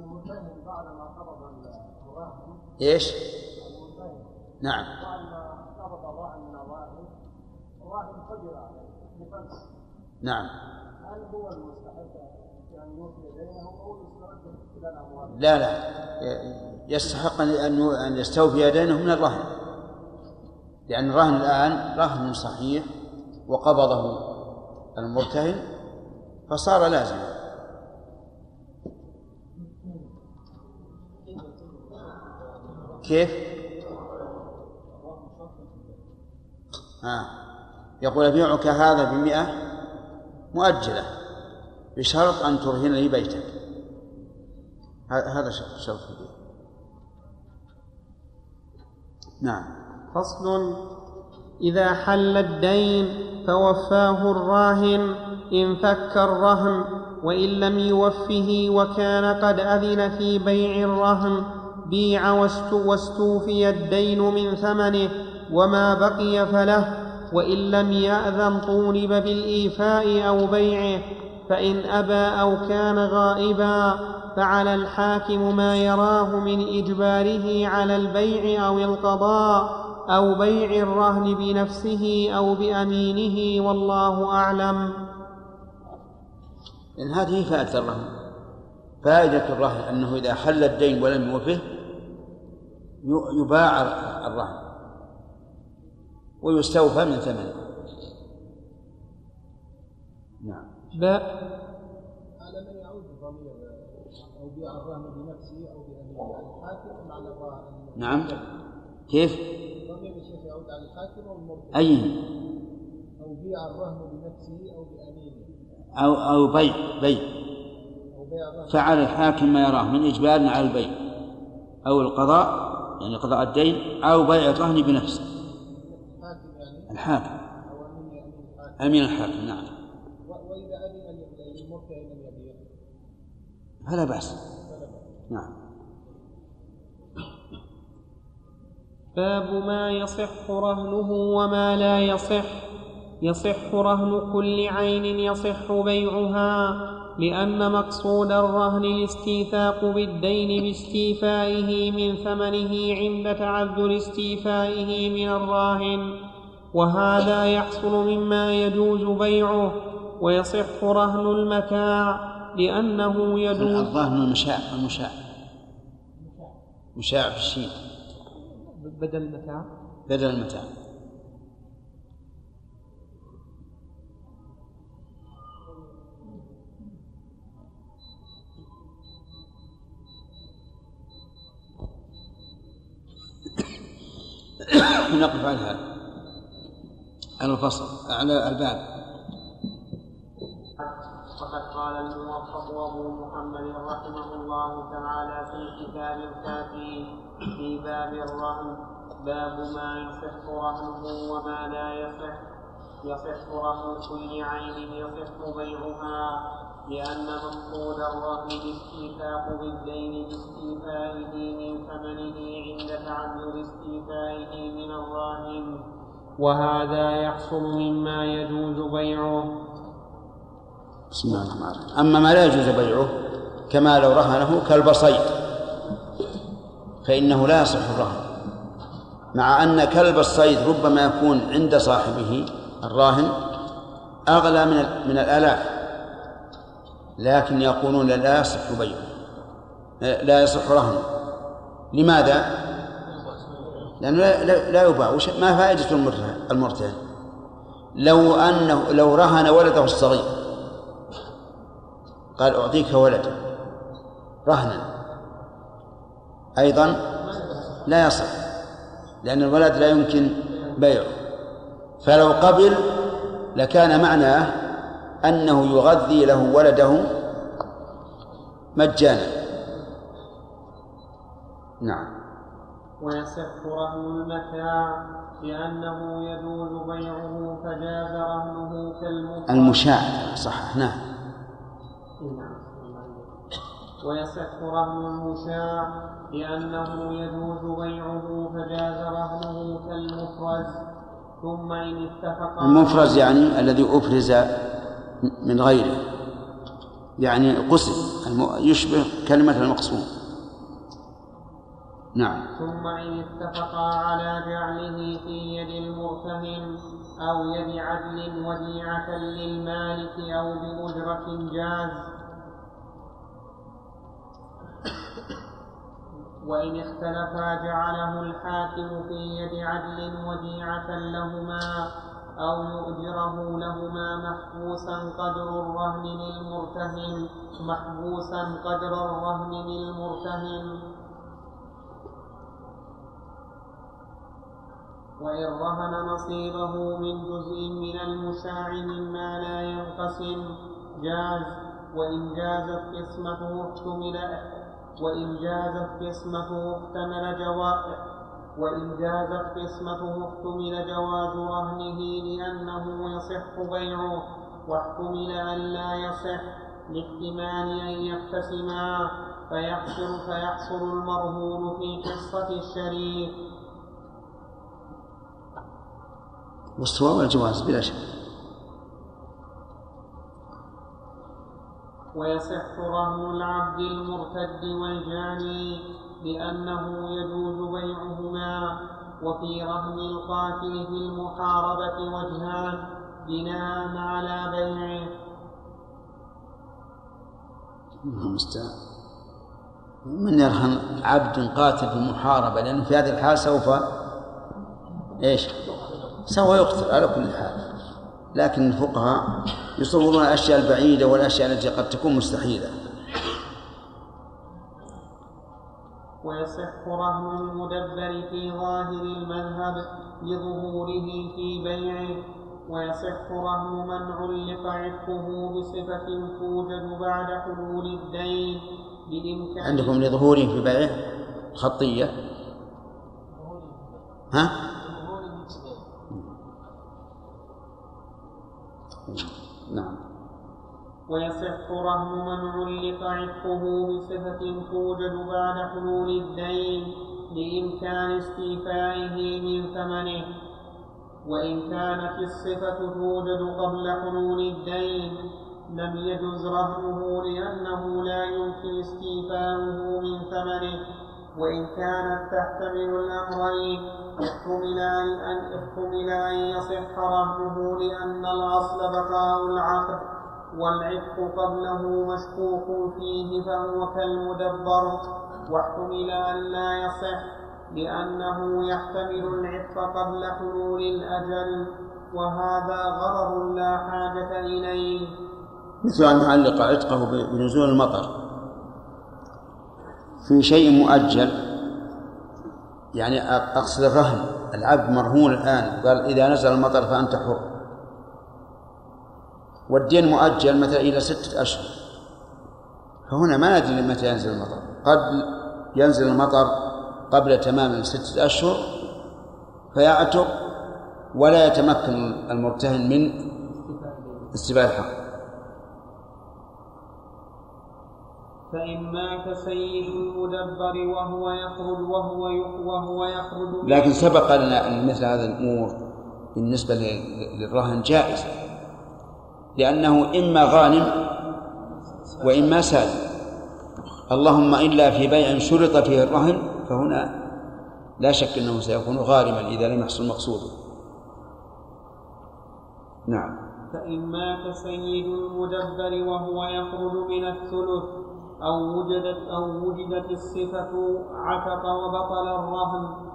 المنتهي بعد ما قبض الراهن إيش المنتهي نعم بعد ما قبض الراهن من الراهن الراهن قدر عليه بفلس نعم. هل هو المستحق بأن يوفي دينه أو يسترد؟ لا لا. يستحق أن أن يستوفي دينه من الرهن. لأن الرهن الآن رهن صحيح وقبضه المرتهن فصار لازما. كيف؟ آه. يقول أبيعك هذا بمئة مؤجلة بشرط أن ترهن لي بيتك. هذا شرط البيع نعم. فصل. إذا حل الدين فوفاه الراهن انفك الرهن وإن لم يوفه وكان قد أذن في بيع الرهن. بيع واستوفي الدين من ثمنه وما بقي فله وإن لم يأذن طولب بالإيفاء أو بيعه فإن أبى أو كان غائبا فعلى الحاكم ما يراه من إجباره على البيع أو القضاء أو بيع الرهن بنفسه أو بأمينه والله أعلم. لأن هذه فائدة الرهن. فائدة الرهن أنه إذا حل الدين ولم يوفه يباع الرهن ويستوفى من ثمنه. نعم. على من يعود الضمير أو بيع الرهن بنفسه أو بأمينه على الحاكم على الراهن؟ نعم. كيف؟ الضمير يا شيخ يعود على الحاكم أو المرتهن؟ أي. أو بيع الرهن بنفسه أو بأمينه؟ أو أو بيع بيع. أو بيع الرهن. فعل الحاكم ما يراه من إجبار على البيع أو القضاء يعني قضاء الدين أو بيع الرهن بنفسه. الحاكم. أمين الحاكم نعم. وإذا يبيع فلا بأس. نعم. باب ما يصح رهنه وما لا يصح. يصح رهن كل عين يصح بيعها. لأن مقصود الرهن الاستيثاق بالدين باستيفائه من ثمنه عند تعذر استيفائه من الراهن وهذا يحصل مما يجوز بيعه ويصح رهن المتاع لأنه يجوز الظاهر المشاع المشاع مشاع في الشين بدل المتاع؟ بدل المتاع. نقف على هذا على الفصل على الباب. وقد قال الموفق أبو محمد رحمه الله تعالى في كتاب الكافي في باب الرهن باب ما يصح رهنه وما لا يصح. يصح رهن كل عين يصح بيعها. لأن مقصود الرهن الاستيثاق بالدين باستيفائه من ثمنه عند تعذر استيفائه من الراهن. وهذا يحصل مما يجوز بيعه. بسم الله الرحمن الرحيم. أما ما لا يجوز بيعه كما لو رهنه كالبصيد فإنه لا يصح الرهن. مع أن كلب الصيد ربما يكون عند صاحبه الراهن أغلى من من الآلاف. لكن يقولون لا يصح بيعه لا يصح رهنه لماذا؟ لأنه لا, لا, يباع. ما فائدة المرتهن؟ لو أنه لو رهن ولده الصغير. قال أعطيك ولدا رهنا. أيضا لا يصح لأن الولد لا يمكن بيعه. فلو قبل لكان معناه أنه يغذي له ولده مجانا. نعم. ويصح رهن المتاع لأنه يجوز بيعه فجاز رهنه كالمفرد. المشاع صح. نعم. ويصح رهن المشاع لأنه يجوز بيعه فجاز رهنه كالمفرز ثم إن اتفقا المفرز يعني الذي أفرز من غيره. يعني قسم يشبه كلمة المقسوم نعم. ثم إن اتفقا على جعله في يد المرتهن أو يد عدل وديعة للمالك أو بأجرة جاز. وإن اختلفا جعله الحاكم في يد عدل وديعة لهما أو يؤجره لهما محبوسا قدر الرهن للمرتهن محبوسا قدر الرهن للمرتهن. وإن رهن نصيبه من جزء من المشاع مما لا ينقسم جاز. وإن جازت قسمته احتمل وإن جازت قسمته احتمل جواز وإن جازت قسمته احتمل جواز رهنه لأنه يصح بيعه واحتمل أن لا يصح لاحتمال أن يقتسما فيحصل فيحصل المرهون في قصة الشريك. والصواب والجواز بلا شك. ويصح رهن العبد المرتد والجاني. لأنه يجوز بيعهما وفي رهن القاتل في المحاربة وجهان بناء على بيعه. من يرهن عبد قاتل في المحاربة؟ لأنه في هذه الحال سوف إيش؟ سوف يقتل على كل حال. لكن الفقهاء يصورون الأشياء البعيدة والأشياء التي قد تكون مستحيلة. ويصح رهن المدبر في ظاهر المذهب لظهوره في بيعه ويصح رهن من علق عتقه بصفة توجد بعد حلول الدين بإمكان عندكم لظهوره في بيعه خطية؟ ها؟ نعم. ويصح رهن من علق عتقه بصفة توجد بعد حلول الدين لإمكان استيفائه من ثمنه. وإن كانت الصفة توجد قبل حلول الدين لم يجز رهنه لأنه لا يمكن استيفاؤه من ثمنه. وإن كانت تحتمل الأمرين احتمل أن يصح رهنه لأن الأصل بقاء العقد. والعتق قبله مشكوك فيه فهو كالمدبر. واحتمل أن لا يصح لأنه يحتمل العتق قبل حلول الأجل وهذا غرر لا حاجة إليه. مثل أن يعلق عتقه بنزول المطر. في شيء مؤجل يعني أقصد الرهن العبد مرهون الآن قال إذا نزل المطر فأنت حر. والدين مؤجل مثلا إلى ستة أشهر. فهنا ما ندري متى ينزل المطر. قد ينزل المطر قبل تمام ستة أشهر فيعتق ولا يتمكن المرتهن من استيفاء الحق. فإن مات سيد المدبر وهو يخرج وهو وهو يخرج لكن سبق لنا أن مثل هذه الأمور بالنسبة للرهن جائزة لأنه إما غانم وإما سالم اللهم إلا في بيع شرط فيه الرهن فهنا لا شك أنه سيكون غارما إذا لم يحصل مقصوده نعم. فإن مات سيد المدبر وهو يخرج من الثلث أو وجدت أو وجدت الصفة عتق وبطل الرهن.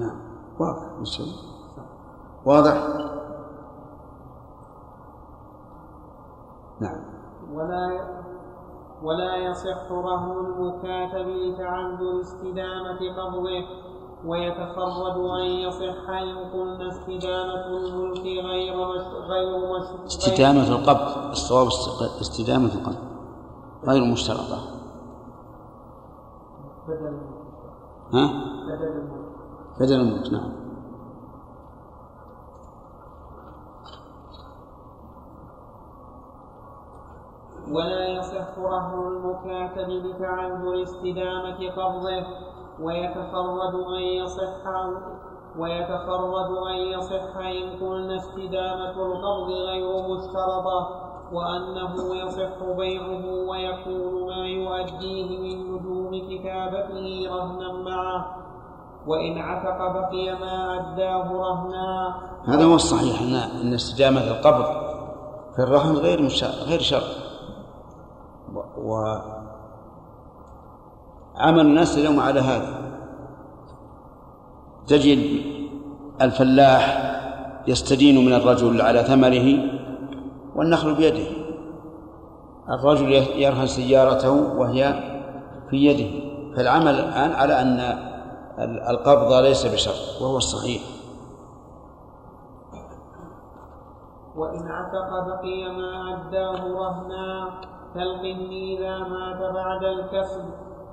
نعم. واضح. واضح؟ نعم. ولا ولا يصح رهن المكاتب لتعذر استدامة قبضه ويتخرج أن يصح إن قلنا استدامة الملك غير غير استدامة القبض. الصواب است- استدامة القبض. غير مشترطة. بدل ها؟ بدل بدل الملك نعم. ولا يصح رهن المكاتب لتعذر استدامة قبضه ويتفرد أن يصح ويتفرد أن يصح إن قلنا استدامة القبض غير مشترطة وأنه يصح بيعه ويكون ما يؤديه من نجوم كتابته رهنا معه. وإن عتق بقي ما أداه رهنا. هذا هو الصحيح إن إن استدامة القبض في الرهن غير غير شرط و, و عمل الناس اليوم على هذا. تجد الفلاح يستدين من الرجل على ثمره والنخل بيده. الرجل يرهن سيارته وهي في يده. فالعمل الآن على أن القبض ليس بشرط وهو الصحيح وإن عتق بقي ما أداه رهنا كالقن إذا مات بعد الكسب.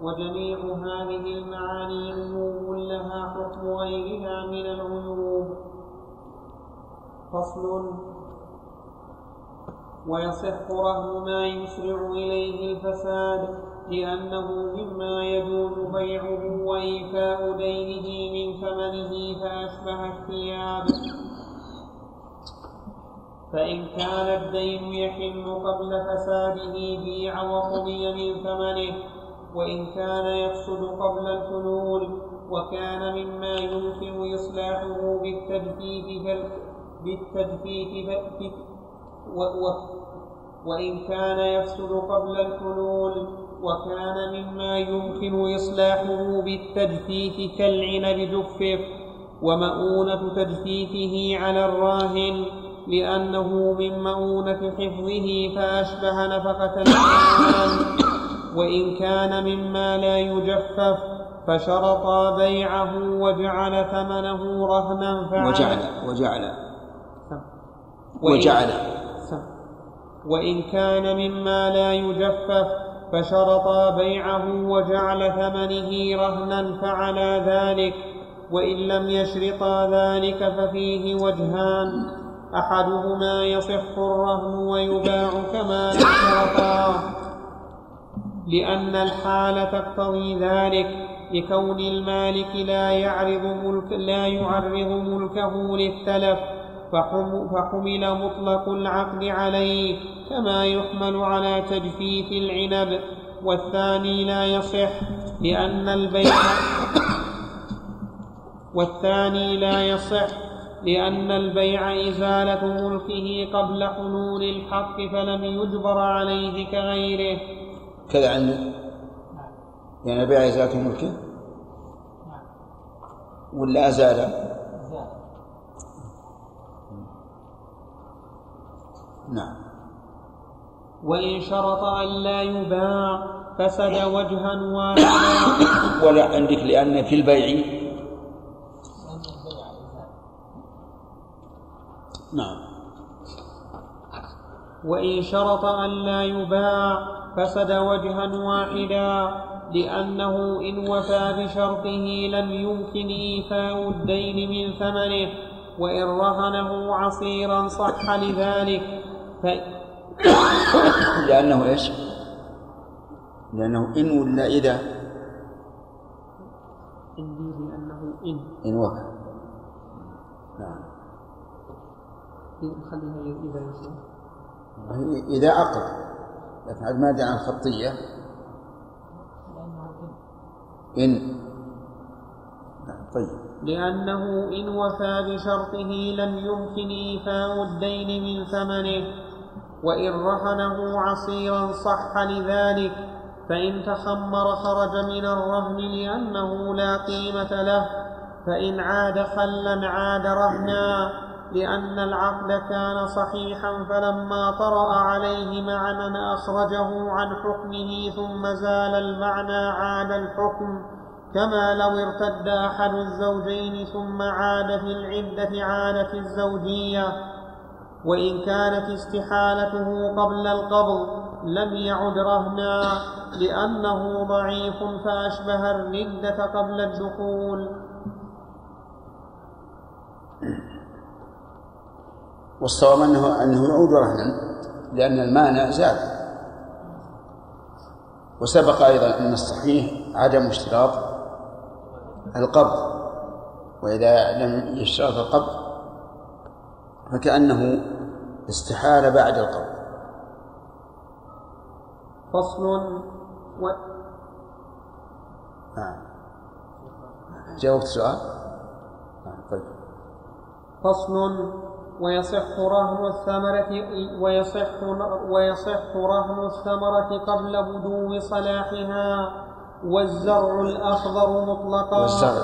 وجميع هذه المعاني عيوب لها حكم غيرها من العيوب. فصل. ويصح رهن ما يسرع إليه الفساد. لأنه مما يجوز بيعه وإيفاء دينه من ثمنه فأشبه الثياب. فإن كان الدين يحل قبل فساده بيع وقضي من ثمنه وإن كان يفسد قبل الحلول وكان مما يمكن إصلاحه بالتجفيف بالتجفيف و و وإن كان يفسد قبل الحلول وكان مما يمكن إصلاحه بالتجفيف كالعنب جفف ومؤونة تجفيفه على الراهن لأنه من مؤونة حفظه فأشبه نفقة الإنسان. وإن كان مما لا يجفف فشرطا بيعه وجعل ثمنه رهنا فعل. وجعل وجعل. وجعل. وإن كان مما لا يجفف فشرطا بيعه وجعل ثمنه رهنا فعلى ذلك وإن لم يشرطا ذلك ففيه وجهان. أحدهما يصح الرهن ويباع كما لو شرطا. لأن الحال تقتضي ذلك لكون المالك لا يعرض ملك لا يعرض ملكه للتلف. فحم فحمل مطلق العقد عليه كما يحمل على تجفيف العنب. والثاني لا يصح لأن البيع والثاني لا يصح لأن البيع إزالة ملكه قبل حلول الحق فلم يجبر عليه كغيره. كذا عندك يعني بيع إزالة ملكه ولا أزال نعم وإن شرط أن لا يباع فسد وجها واحدا ولا عندك لأن في البيع نعم وإن شرط أن لا يباع فسد وجها واحدا لأنه إن وفى بشرطه لم يمكن إيفاء الدين من ثمنه وإن رهنه عصيرا صح لذلك. لأنه إيش؟ لأنه إن ولا إذا؟ عندي لأنه إن. إن وفى نعم. خليها إذا إذا أقر لكن عاد ما دعا الخطية إن. نعم طيب. لأنه إن وفى بشرطه لم يمكن إيفاء الدين من ثمنه. وإن رهنه عصيرا صح لذلك فإن تخمر خرج من الرهن لأنه لا قيمة له فإن عاد خلا عاد رهنا لأن العقد كان صحيحا فلما طرأ عليه معنى أخرجه عن حكمه ثم زال المعنى عاد الحكم كما لو ارتد أحد الزوجين ثم عاد في العدة عادت الزوجية. وإن كانت استحالته قبل القبض لم يعد رهنا لأنه ضعيف فأشبه الردة قبل الدخول. والصواب أنه أنه يعود رهنا لأن المانع زاد. وسبق أيضا أن الصحيح عدم اشتراط القبض وإذا لم يشترط القبض فكأنه استحال بعد القبض فصل و... نعم جاوبت السؤال نعم طيب. فصل ويصح رهن الثمرة ويصح ويصح رهن الثمرة قبل بدو صلاحها والزرع الأخضر مطلقا. والزرع.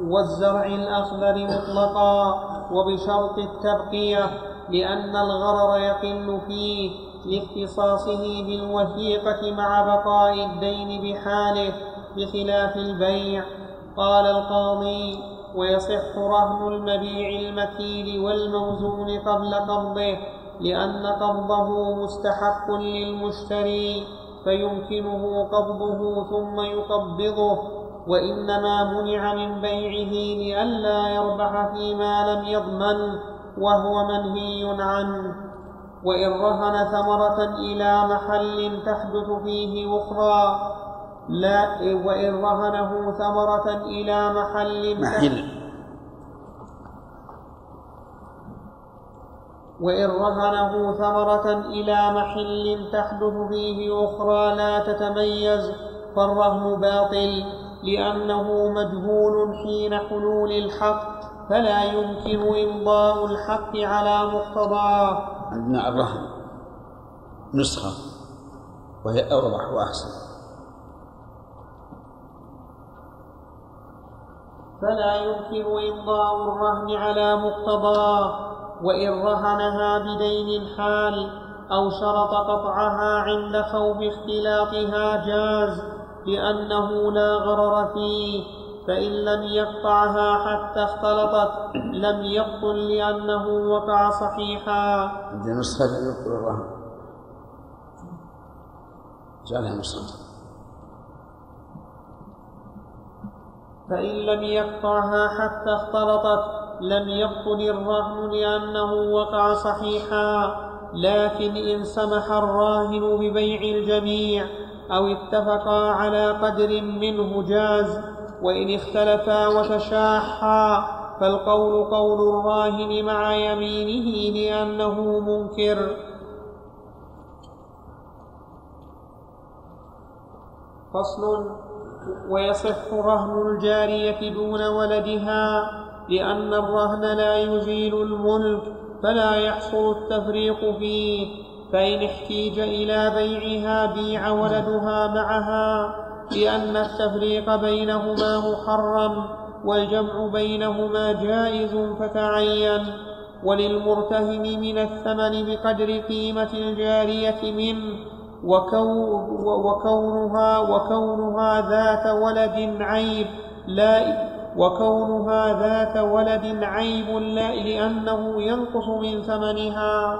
والزرع الأخضر مطلقا. وبشرط التبقية. لأن الغرر يقل فيه لاختصاصه بالوثيقة مع بقاء الدين بحاله بخلاف البيع. قال القاضي ويصح رهن المبيع المكيل والموزون قبل قبضه لأن قبضه مستحق للمشتري فيمكنه قبضه ثم يقبضه. وإنما منع من بيعه لئلا يربح فيما لم يضمن. وهو منهي عنه. وإن رهن ثمرة إلى محل تحدث فيه أخرى لا وإن رهنه ثمرة إلى محل محل. وإن رهنه ثمرة إلى محل تحدث فيه أخرى لا تتميز فالرهن باطل لأنه مجهول حين حلول الحق. فلا يمكن إمضاء الحق على مقتضاه عندنا الرهن. نسخة. وهي أوضح وأحسن. فلا يمكن إمضاء الرهن على مقتضاه وإن رهنها بدين الحال أو شرط قطعها عند خوف اختلاطها جاز لأنه لا غرر فيه. فإن لم يقطعها حتى اختلطت لم يبطل لأنه وقع صحيحا. عندنا نسخة يذكر الرهن جعلها نسخة فإن لم يقطعها حتى اختلطت لم يبطل الرهن لأنه وقع صحيحا. لكن إن سمح الراهن ببيع الجميع أو اتفقا على قدر منه جاز وإن اختلفا وتشاحا فالقول قول الراهن مع يمينه لأنه منكر. فصل ويصح رهن الجارية دون ولدها لأن الرهن لا يزيل الملك فلا يحصل التفريق فيه فإن احتيج إلى بيعها بيع ولدها معها. لأن التفريق بينهما محرم والجمع بينهما جائز فتعين. وللمرتهن من الثمن بقدر قيمة الجارية منه وكونها وكونها ذات ولد عيب لا وكونها ذات ولد عيب لا لأنه ينقص من ثمنها.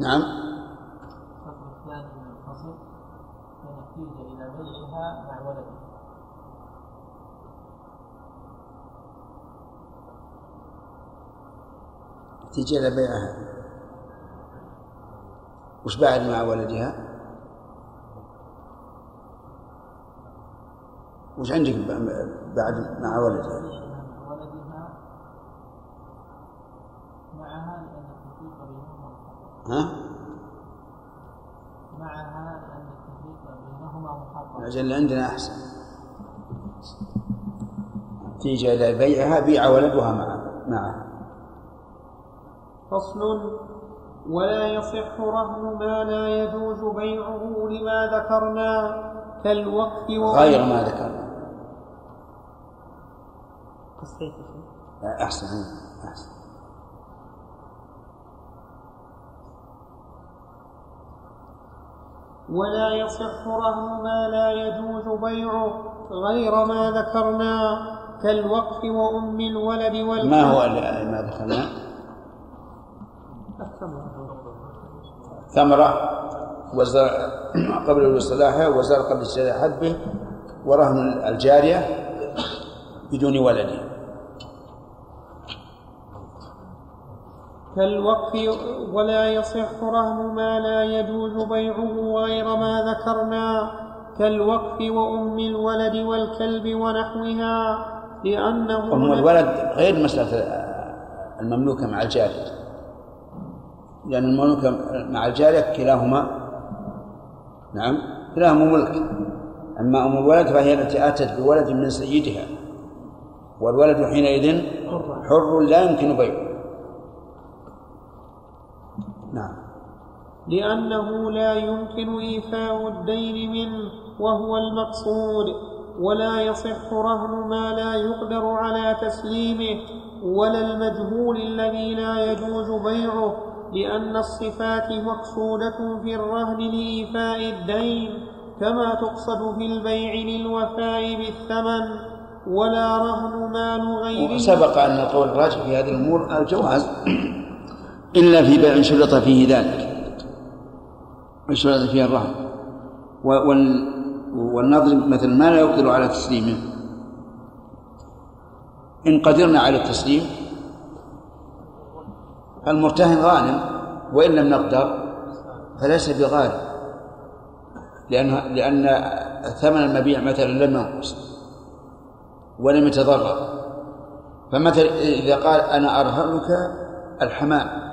نعم الثاني من الفصل فنحتاج مع ولده تيجي إلى بيعها وش بعد مع ولدها؟ وش عندك بعد مع ولدها؟ ولدها معها لأن ها؟ معها لأن التفريق بينهما محرم أجل عندنا أحسن. تيجي إلى بيعها بيع ولدها معه معه. فصل. ولا يصح رهن ما لا يجوز بيعه لما ذكرنا كالوقف غير ما ذكرنا. أحسن أحسن. ولا يصح رهن ما لا يجوز بيعه غير ما ذكرنا كالوقف وأم الولد والكلب ما هو ما دخلنا ثمرة. وزرع قبل الاصطلاح وزرع قبل حبه ورهن الجارية بدون ولد كالوقف ولا يصح رهن ما لا يجوز بيعه غير ما ذكرنا كالوقف وأم الولد والكلب ونحوها لأنه أم الولد غير مسألة المملوكة مع الجارية. لأن المملوكة مع الجارية كلاهما. نعم كلاهما ملك. أما أم الولد فهي التي أتت بولد من سيدها والولد حينئذ حر لا يمكن بيعه. نعم. لأنه لا يمكن إيفاء الدين منه وهو المقصود ولا يصح رهن ما لا يقدر على تسليمه ولا المجهول الذي لا يجوز بيعه لأن الصفات مقصودة في الرهن لإيفاء الدين كما تقصد في البيع للوفاء بالثمن ولا رهن مال غيره وسبق أن القول الراجح في هذه الأمور الجواز. إلا في بيع شرط فيه ذلك. شرط فيه الرهن. والنظر مثل ما لا يقدر على تسليمه. إن قدرنا على التسليم فالمرتهن غانم وإن لم نقدر فليس بغالب لأن لأن ثمن المبيع مثلا لم ينقص ولم يتضرر. فمثلا إذا قال أنا أرهنك الحمام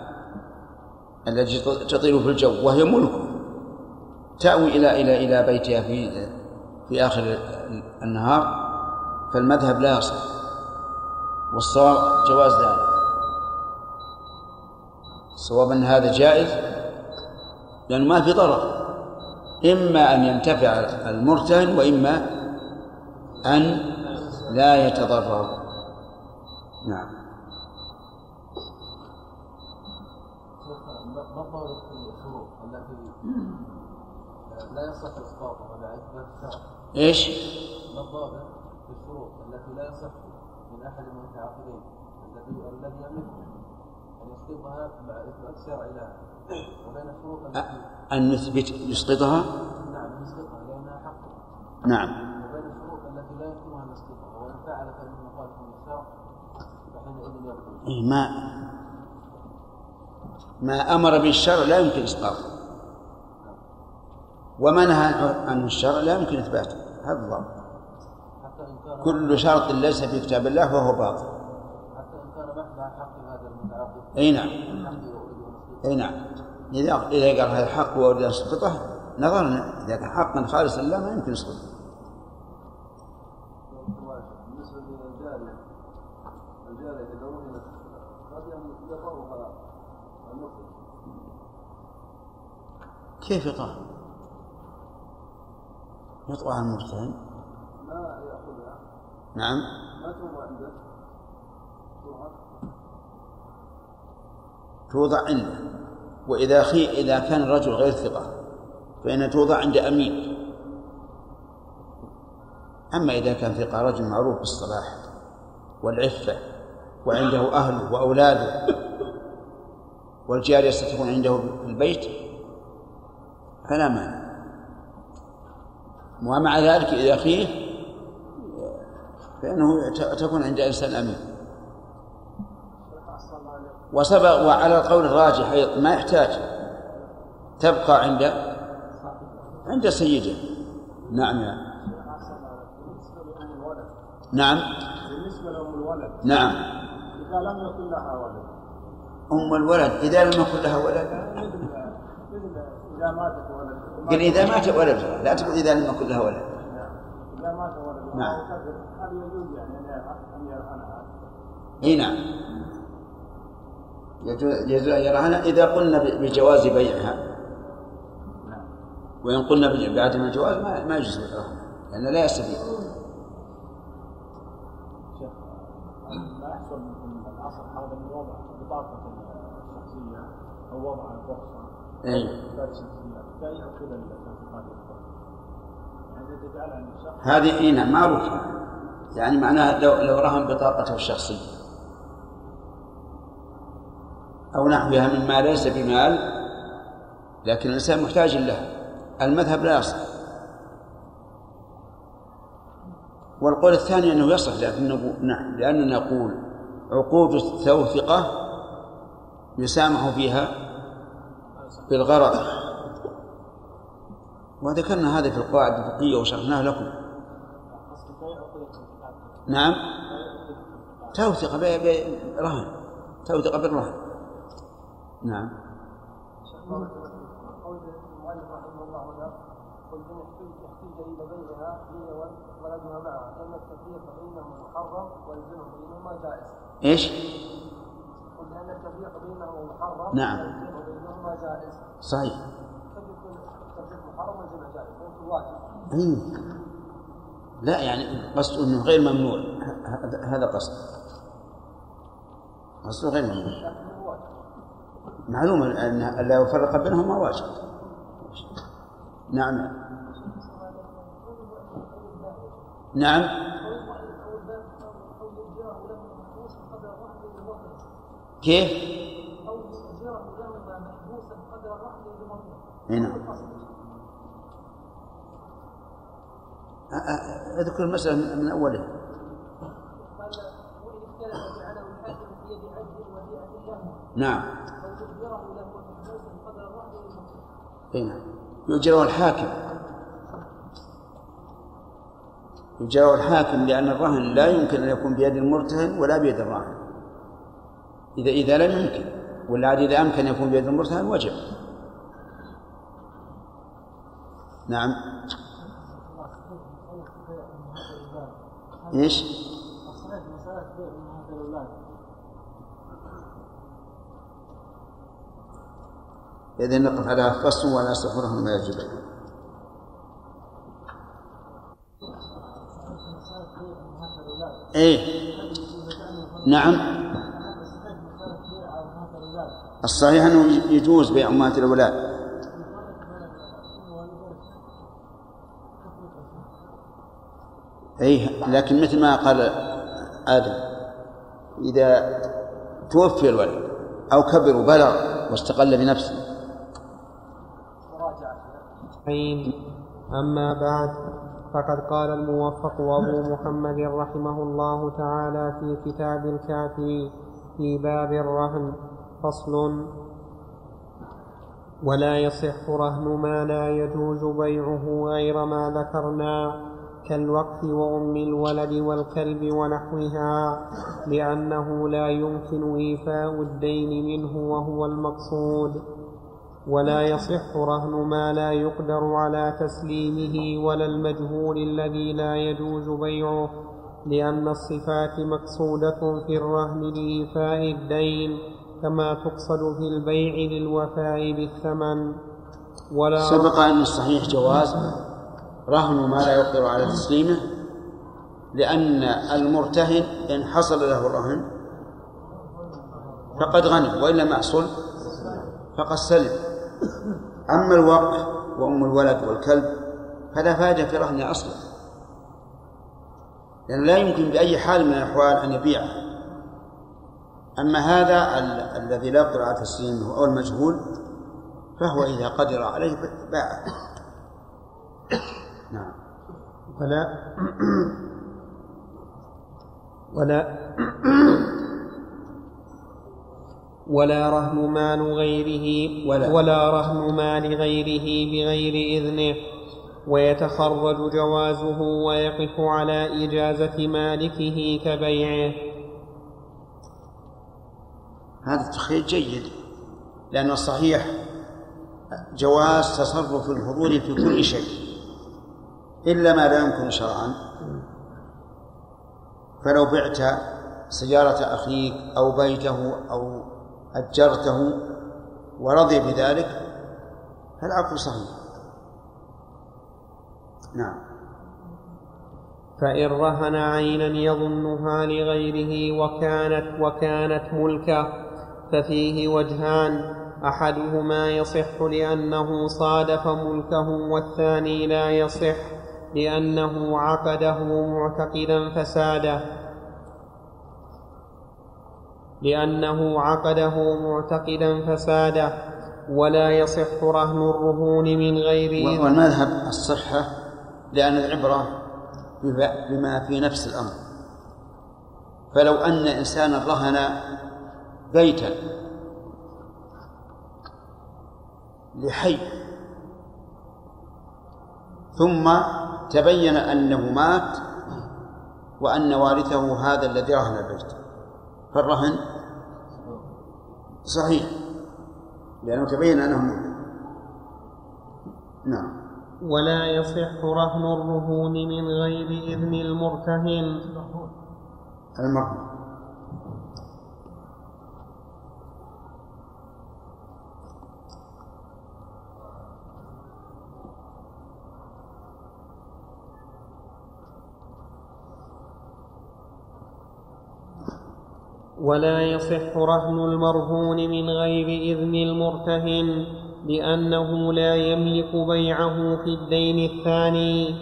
التي تطير في الجو وهي ملكه تأوي إلى إلى إلى بيتها في في آخر النهار فالمذهب لا يصح. والصواب جواز ذلك. الصواب أن هذا جائز لأنه ما في ضرر. إما أن ينتفع المرتهن وإما أن لا يتضرر. نعم ما الضابط في الشروط التي لا يصح اسقاطها بعد الشرع؟ إيش؟ ما الضابط في الشروط التي لا يصح من أحد المتعاقدين الذي الذي يملكها. ان يسقطها مع اثبات الشرع لها وبين الشروط التي أن نثبت يسقطها نعم يسقطها لأنها حق. نعم. وبين الشروط التي لا يمكنها أن يسقطها وإن فعل فانه مخالف للشرع فحينئذ يبطل إيه ما ما أمر به الشرع لا يمكن إسقاطه وما نهى عنه الشرع لا يمكن إثباته. هذا الضابط. كل شرط ليس في كتاب الله فهو باطل. حتى إن كان محض حق هذا المتعاقد أي نعم. أي نعم. إذا إذا قال هذا حق وأريد أن أسقطه نظرنا إذا كان حقا خالصا لا ما يمكن يسقطه. بالنسبة للجارية الجارية إذا وهنت قد يقرها المخرج كيف يطاع؟ يطوع المرتهن ما يأخذها نعم. ما توضع عنده. توضع. عنده. وإذا خي إذا كان الرجل غير ثقة فإنها توضع عند أمين أما إذا كان ثقة رجل معروف بالصلاح والعفة وعنده أهله وأولاده والجارية ستكون عنده في البيت فلا مانع. ومع ذلك إذا خيه فإنه تكون عند إنسان أمين. وسبق وعلى القول الراجح أيضا ما يحتاج تبقى عند عند سيده. نعم يا. نعم. بالنسبة لأم الولد نعم. إذا لم يكن لها ولد. أم الولد إذا لم يكن لها ولد. مثل إذا ماتت ولد. قل إذا مات ولدها لا تقول إذا لم يكن لها ولد. إذا مات ولد. نعم. هل يجوز يعني أن يرهن- أن يرهنها؟ إي نعم. يجوز أن يرهنها إذا قلنا بجواز بيعها. وإن قلنا بعدم الجواز ما ما يجوز الرهن لأنه لا يستفيد. الاصل هذا من وضع بطاقه الشخصية أو وضع الرخصه إيه. ذات الشخصيه هذه اي نعم معروفة يعني معناها لو لو رهن بطاقته الشخصية. أو نحوها مما ليس بمال لكن الإنسان محتاج له المذهب لا يصح. والقول الثاني أنه يصح لكنه نعم لأننا نقول عقود التوثقة يسامح فيها بالغرض. وذكرنا هذا في القواعد الفقهية وشرحناه لكم. نعم. توثقة ب- برهن توثقة بالرهن. نعم. ولدها معها لأن التفريق بينهم محرم بينهما جائز إيش؟ قل لأن التفريق بينهم محرم نعم. بينهما جائز. صحيح كيف يكون التفريق محرم والجمع جائز يكون واجب أي لا يعني قصد إنه غير ممنوع. هذا- قصد. قصده غير ممنوع. معلوم أن لا يفرق بينهما واجب. نعم. نعم. كيف؟ اي نعم أ- اذكر المسألة من- من أولها نعم. أي نعم. يؤجره الحاكم. يؤجره الحاكم لأن الرهن لا يمكن أن يكون بيد المرتهن ولا بيد الراهن إذا إذا لم يمكن ولا عاد إذا أمكن يكون بيد المرتهن وجب. نعم. إيش؟ أمهات الأولاد إذا نقف على فصل ولا يصلحونه ما يجب. إيه. نعم. الصحيح أنه يجوز بيع امهات الأولاد. اي لكن مثل ما قال آدم إذا توفي الولد أو كبر وبلغ واستقل بنفسه. أما بعد فقد قال الموفق أبو محمد رحمه الله تعالى في كتاب الكافي في باب الرهن فصل ولا يصح رهن ما لا يجوز بيعه غير ما ذكرنا. كالوقف وأم الولد والكلب ونحوها لأنه لا يمكن إيفاء الدين منه وهو المقصود. ولا يصح رهن ما لا يقدر على تسليمه ولا المجهول الذي لا يجوز بيعه لأن الصفات مقصودة في الرهن لإيفاء الدين كما تقصد في البيع للوفاء بالثمن. ولا سبق أن الصحيح جواز. رهن ما لا يقدر على تسليمه لأن المرتهن إن حصل له الرهن فقد غنم وإن لم يحصل فقد سلم. أما الوقف وأم الولد والكلب فلا فائدة في رهنه أصلا. لأن لا يمكن بأي حال من الأحوال أن يبيعه أما هذا ال- الذي لا يقدر على تسليمه أو المجهول فهو إذا قدر عليه باعه. نعم. ولا ولا ولا رهن مال غيره ولا. ولا رهن مال غيره بغير إذنه ويتخرج جوازه ويقف على إجازة مالكه كبيعه. هذا التخريج جيد لأن الصحيح جواز تصرف الحضور في كل شيء. إلا ما لا يمكن شرعا. فلو بعت سيارة أخيك أو بيته أو أجرته ورضي بذلك فالعقد صحيح. نعم. فإن رهن عينا يظنها لغيره وكانت وكانت ملكه ففيه وجهان. أحدهما يصح لأنه صادف ملكه والثاني لا يصح. لأنه عقده معتقدا فساده. لأنه عقده معتقدا فساده. ولا يصح رهن الرهون من غير والمذهب الصحة لأن العبرة بما في نفس الأمر. فلو أن إنسانا رهن بيتا لحي ثم تبين أنه مات وأن وارثه هذا الذي رهن البيت. فالرهن صحيح لأنه تبين أنه مات. نعم. ولا يصح رهن الرهون من غير إذن المرتهن. المرهون. ولا يصح رهن المرهون من غير إذن المرتهن لأنه لا يملك بيعه في الدين الثاني.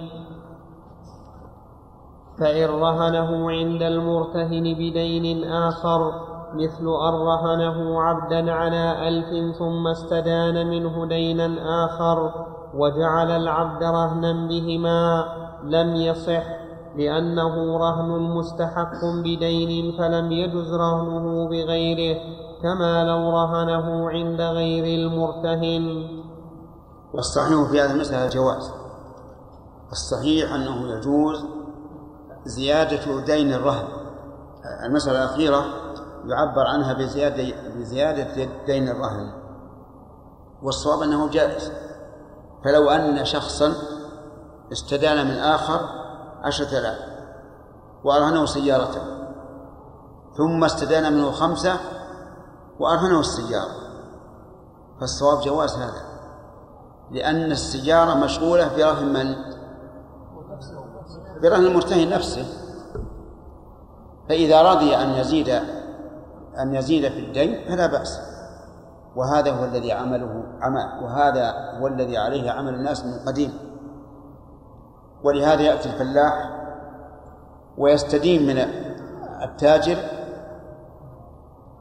فإن رهنه عند المرتهن بدين آخر مثل أن رهنه عبدا على ألف ثم استدان منه دينا آخر وجعل العبد رهنا بهما لم يصح لأنه رهن مستحق بدين فلم يجز رهنه بغيره كما لو رهنه عند غير المرتهن. والصحيح في هذه المسألة الجواز الصحيح أنه يجوز زيادة دين الرهن. المسألة الأخيرة يعبر عنها بزيادة بزيادة دين الرهن. والصواب أنه جائز. فلو أن شخصا استدان من آخر عشرة آلاف وأرهنه سيارته ثم استدان منه خمسة وأرهنه السيارة. فالصواب جواز هذا لأن السيارة مشغولة برهن من؟ برهن المرتهن نفسه. فإذا رضي أن يزيد أن يزيد في الدين فلا بأس. وهذا هو الذي عمله عمل وهذا هو الذي عليه عمل الناس من قديم. ولهذا يأتي الفلاح ويستدين من التاجر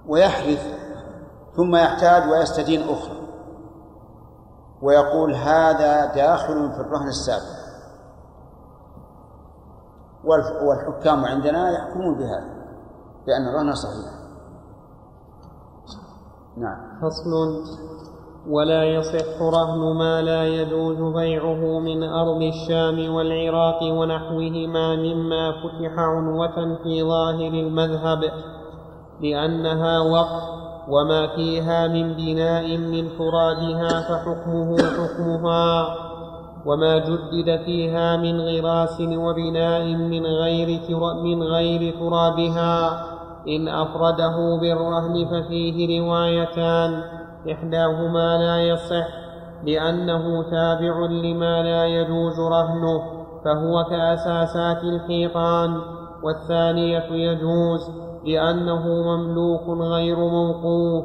ويحرث ثم يحتاج ويستدين أخرى. ويقول هذا داخل في الرهن السابق. والحكام عندنا يحكمون بهذا لأن الرهن صحيح. نعم. فصل ولا يصح رهن ما لا يجوز بيعه من أرض الشام والعراق ونحوهما مما فتح عنوة في ظاهر المذهب لأنها وقف وما فيها من بناء من فرادها فحكمه حكمها وما جدد فيها من غراس وبناء من غير من غير ترابها إن أفرده بالرهن ففيه روايتان. إحداهما لا يصح لأنه تابع لما لا يجوز رهنه فهو كأساسات الحيطان والثانية يجوز لأنه مملوك غير موقوف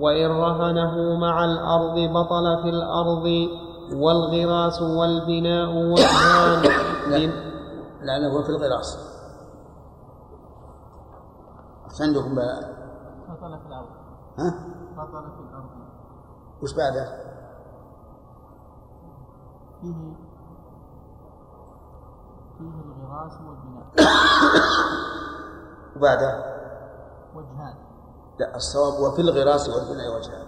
وإن رهنه مع الأرض بطل في الأرض والغراس والبناء والمال لا هو في الغراس. عندكم بطل في الأرض. ها؟ بطل في الأرض وش بعده؟ فيه فيه الغراس والبناء وبعده؟ وجهان لا الصواب وفي الغراس والبناء وجهان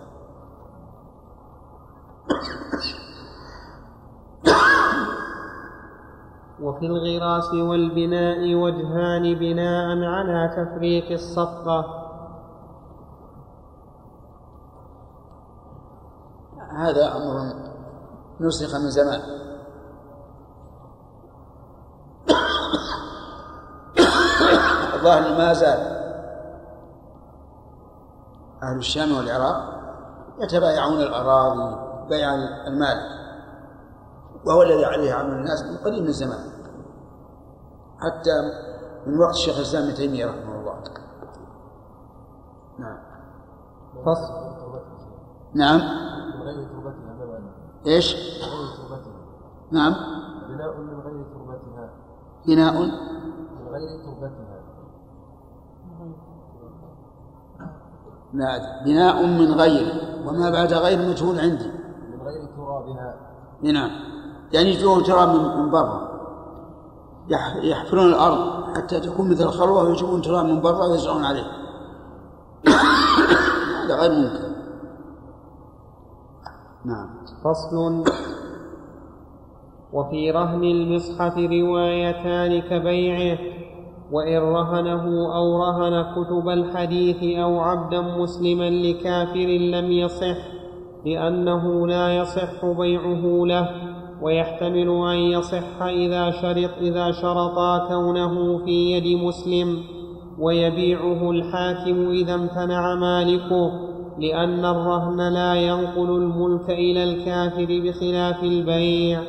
وفي الغراس والبناء وجهان بناء على تفريق الصفقة هذا أمر نسخ من زمان. الظاهر ما زال أهل الشام والعراق يتبايعون الأراضي بيع المال وهو الذي عليه عمل الناس من قديم الزمان حتى من وقت الشيخ الإسلام ابن تيمية رحمه الله. نعم. فصل. نعم. غير تربتها؟ إيش؟ غير تربتها. نعم. بناء من غير تربتها. بناء. من غير تربتها. لا بناء من غير. وما بعد غير مجهول عندي. من غير ترابها. نعم. يعني يجون تراب من برا. يح- يحفرون الأرض حتى تكون مثل الخروه ويجيبون تراب من برا ويزرعون عليه. <coughs> هذا غير ممكن. نعم. فصل. وفي رهن المصحف روايتان كبيعه وإن رهنه أو رهن كتب الحديث أو عبدا مسلما لكافر لم يصح لأنه لا يصح بيعه له ويحتمل أن يصح إذا شرط إذا شرطا كونه في يد مسلم ويبيعه الحاكم إذا امتنع مالكه. لأن الرهن لا ينقل الملك إلى الكافر بخلاف البيع.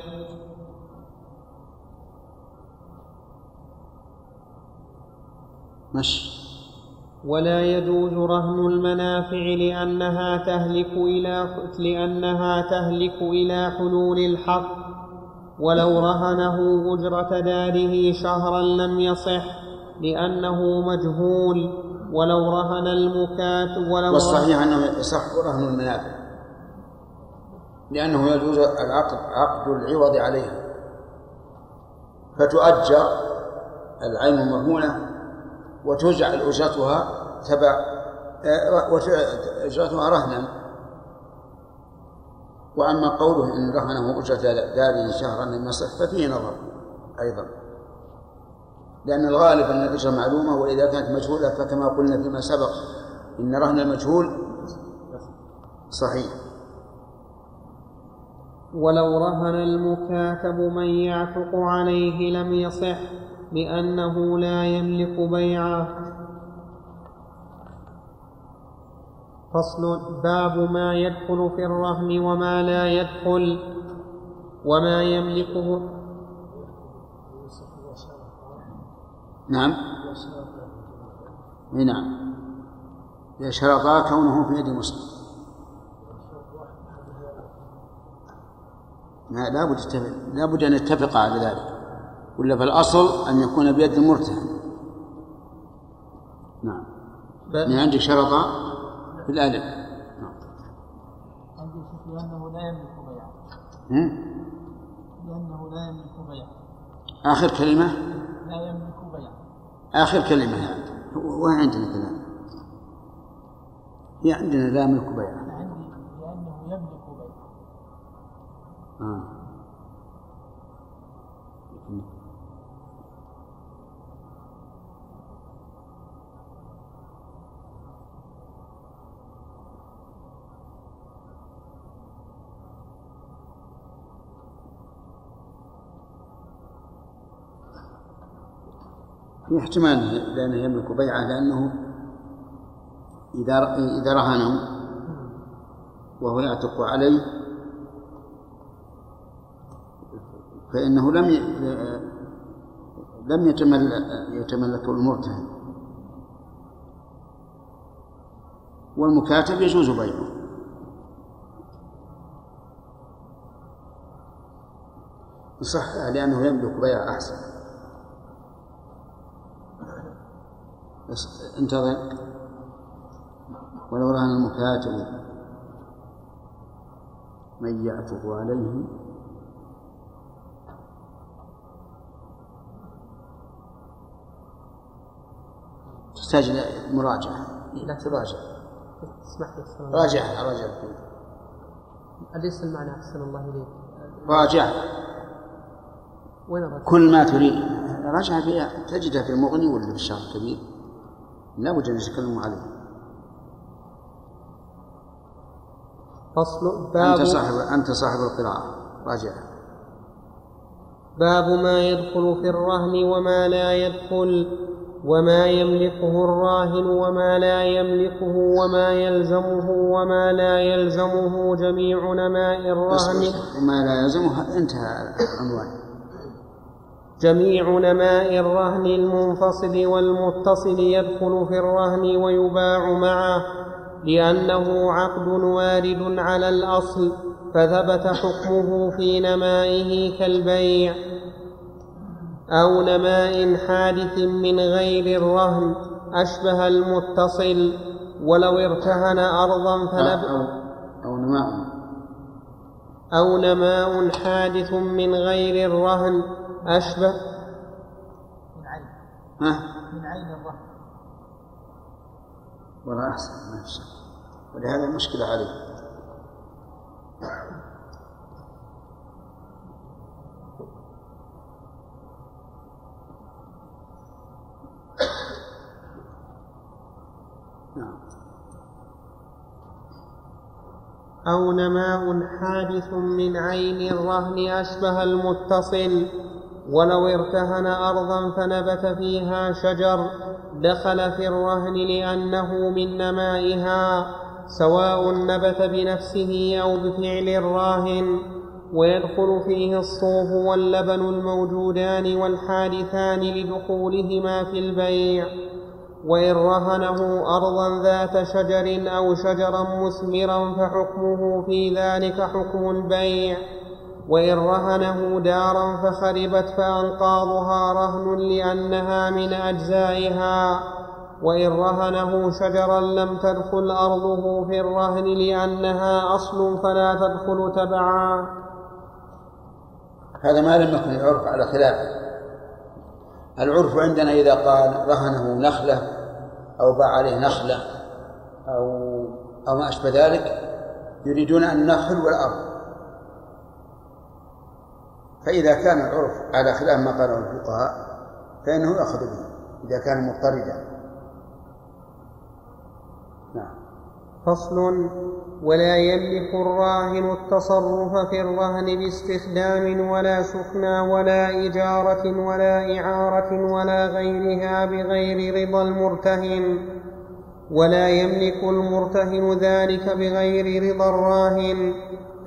مشي ولا يجوز رهن المنافع لأنها تهلك إلى لأنها تهلك إلى حلول الحق. ولو رهنه أجرة داره شهرا لم يصح لأنه مجهول. ولو رهن المكاتب ولو والصحيح انه يصح رهن المنافع لأنه يجوز العقد عقد العوض عليها. فتؤجر العين المرهونة وتجعل اجرتها تبع آه، وت- اجرتها رهنا. وأما قوله إن رهنه أجرة داره شهرا لم يصح ففيه نظر أيضا. لأن الغالب أن الأجرة معلومة وإذا كانت مجهولة فكما قلنا فيما سبق إن رهن المجهول صحيح. ولو رهن المكاتب من يعتق عليه لم يصح لأنه لا يملك بيعه. فصل باب ما يدخل في الرهن وما لا يدخل وما يملكه. نعم. إي نعم. شرطا كونه في يد مسلم. لا لابد يتفق لابد أن يتفقا على ذلك. ولا فالأصل أن يكون بيد المرتهن نعم. من عندك شرطا في الألف نعم. عندي لأنه لا يملك بيعا هم؟ لأنه لا يملك بيعا آخر كلمة. لا يملك بيعا آخر كلمة وين عندنا كلام؟ هي عندنا لا يملك بيعا عندي لأنه يملك بيعا آه. في احتمال لأنه يملك بيعة لأنه إذا إذا رهنه وهو يعتق عليه فإنه لم. لم يتمل... يتملكه المرتهن والمكاتب يجوز بيعه صح لأنه يملك بيع أحسن بس انتظر. ولو رهن المكاتب من يعتق عليه. تحتاج إلى مراجعة. لا تراجع. اسمح لي راجع راجع. أليس المعنى أحسن الله إليك؟ راجع. وين؟ كل ما تريد. راجع فيها تجدها في المغني ولا في الشرح الكبير؟ لا بد أن يتكلموا عليه فصل باب أنت صاحب أنت صاحب القراءة. راجع. باب ما يدخل في الرهن وما لا يدخل وما يملكه الراهن وما لا يملكه وما يلزمه وما لا يلزمه جميع نماء الرهن. وما لا يلزمه انتهى العنوان. جميع نماء الرهن المنفصل والمتصل يدخل في الرهن ويباع معه لأنه عقد وارد على الأصل فثبت حكمه في نمائه كالبيع أو نماء حادث من غير الرهن أشبه المتصل ولو ارتهن أرضا فنب أو أو نماء. أو نماء حادث من غير الرهن أشبه من عين. ها؟ من عين الرهن والله أحسن ما في ولهذا المشكلة عليه نعم أو نماء حادث من عين الرهن أشبه المتصل. ولو ارتهن أرضا فنبت فيها شجر دخل في الرهن لأنه من نمائها سواء نبت بنفسه أو بفعل الراهن ويدخل فيه الصوف واللبن الموجودان والحادثان لدخولهما في البيع. وإن رهنه أرضا ذات شجر أو شجرا مثمرا فحكمه في ذلك حكم البيع. وإن رهنه دارا فخربت فأنقاضها رهن لأنها من أجزائها. وإن رهنه شجرا لم تدخل أرضه في الرهن لأنها أصل فلا تدخل تبعا. هذا ما لم يكن العرف على خلافه العرف عندنا إذا قال رهنه نخلة أو باع عليه نخلة أو أو ما أشبه ذلك يريدون النخل والأرض. فإذا كان العرف على خلاف ما قاله الفقهاء فإنه يأخذ به إذا كان مضطردا. نعم. فصل ولا يملك الراهن التصرف في الرهن باستخدام ولا سكنى ولا إجارة ولا إعارة ولا غيرها بغير رضا المرتهن. ولا يملك المرتهن ذلك بغير رضا الراهن.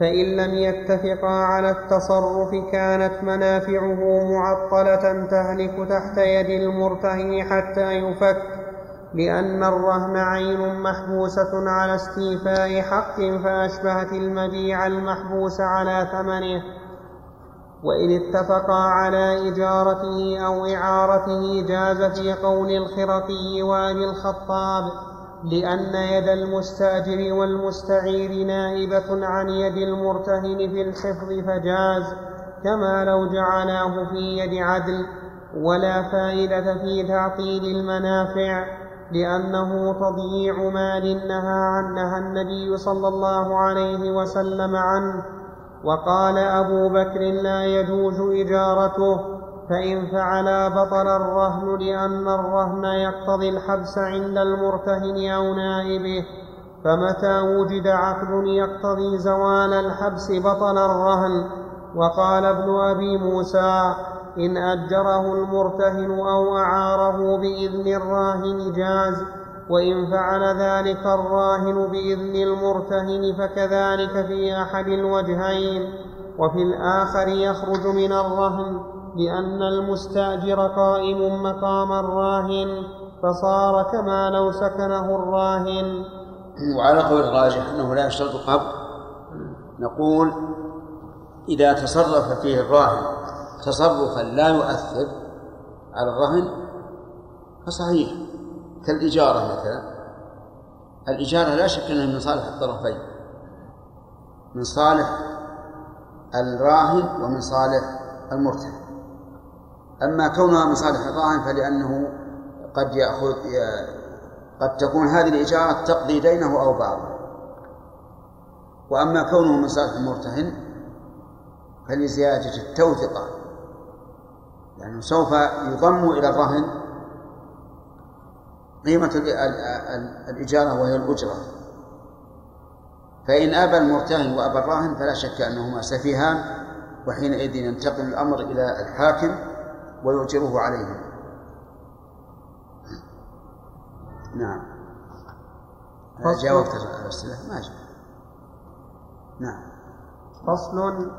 فإن لم يتفقا على التصرف كانت منافعه معطلة تهلك تحت يد المرتهن حتى يفك لأن الرهن عين محبوسة على استيفاء حق فأشبهت المبيع المحبوس على ثمنه. وإن اتفقا على إجارته أو إعارته جاز في قول الخرقي وأبي الخطاب لأن يد المستأجر والمستعير نائبة عن يد المرتهن في الحفظ فجاز كما لو جعلاه في يد عدل. ولا فائدة في تعطيل المنافع لأنه تضييع مال نهى عنها النبي صلى الله عليه وسلم عنه. وقال أبو بكر لا يجوز إجارته. فإن فعلا بطل الرهن لأن الرهن يقتضي الحبس عند المرتهن أو نائبه فمتى وجد عقد يقتضي زوال الحبس بطل الرهن. وقال ابن أبي موسى إن أجره المرتهن أو أعاره بإذن الراهن جاز وإن فعل ذلك الراهن بإذن المرتهن فكذلك في أحد الوجهين. وفي الآخر يخرج من الرهن. لأن المستأجر قائم مقام الراهن فصار كما لو سكنه الراهن. وعلى قول الراجح أنه لا يشترط قبل نقول إذا تصرف فيه الراهن تصرفا لا يؤثر على الرهن فصحيح. كالإجارة مثلا. الإجارة لا شك أنها من صالح الطرفين من صالح الراهن ومن صالح المرتهن. أما كونها من صالح الراهن فلأنه قد يأخذ قد تكون هذه الإجارة تقضي دينه أو بعضه. وأما كونه من صالح المرتهن فلزيادة التوثقة. لأنه سوف يضم إلى الرهن قيمة الإجارة وهي الأجرة. فإن أبى المرتهن وأبى الراهن فلا شك أنهما سفيهان وحينئذ ينتقل الأمر إلى الحاكم ويؤجره عليهم. نعم. جاوبت الأسئلة. ما جاء نعم. فصل.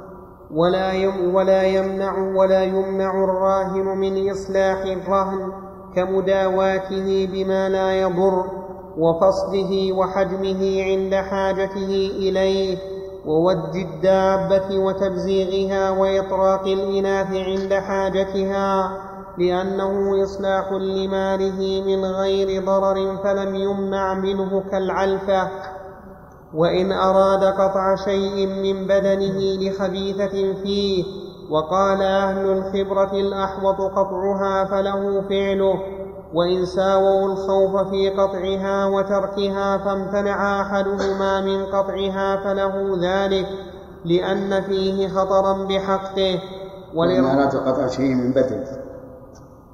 ولا يم ولا يمنع ولا يمنع الراهن من إصلاح الرهن كمداواته بما لا يضر وفصله وحجمه عند حاجته إليه وود الدابة وتبزيغها وإطراق الإناث عند حاجتها لأنه إصلاح لماله من غير ضرر فلم يمنع منه كالعلفة. وإن أراد قطع شيء من بدنه لخبيثة فيه وقال أهل الخبرة الأحوط قطعها فله فعله. وإن ساووا الخوف في قطعها وتركها فامتنع أحدهما من قطعها فله ذلك لأن فيه خطرا بحقه. وإن أراد قطع شيء من بدن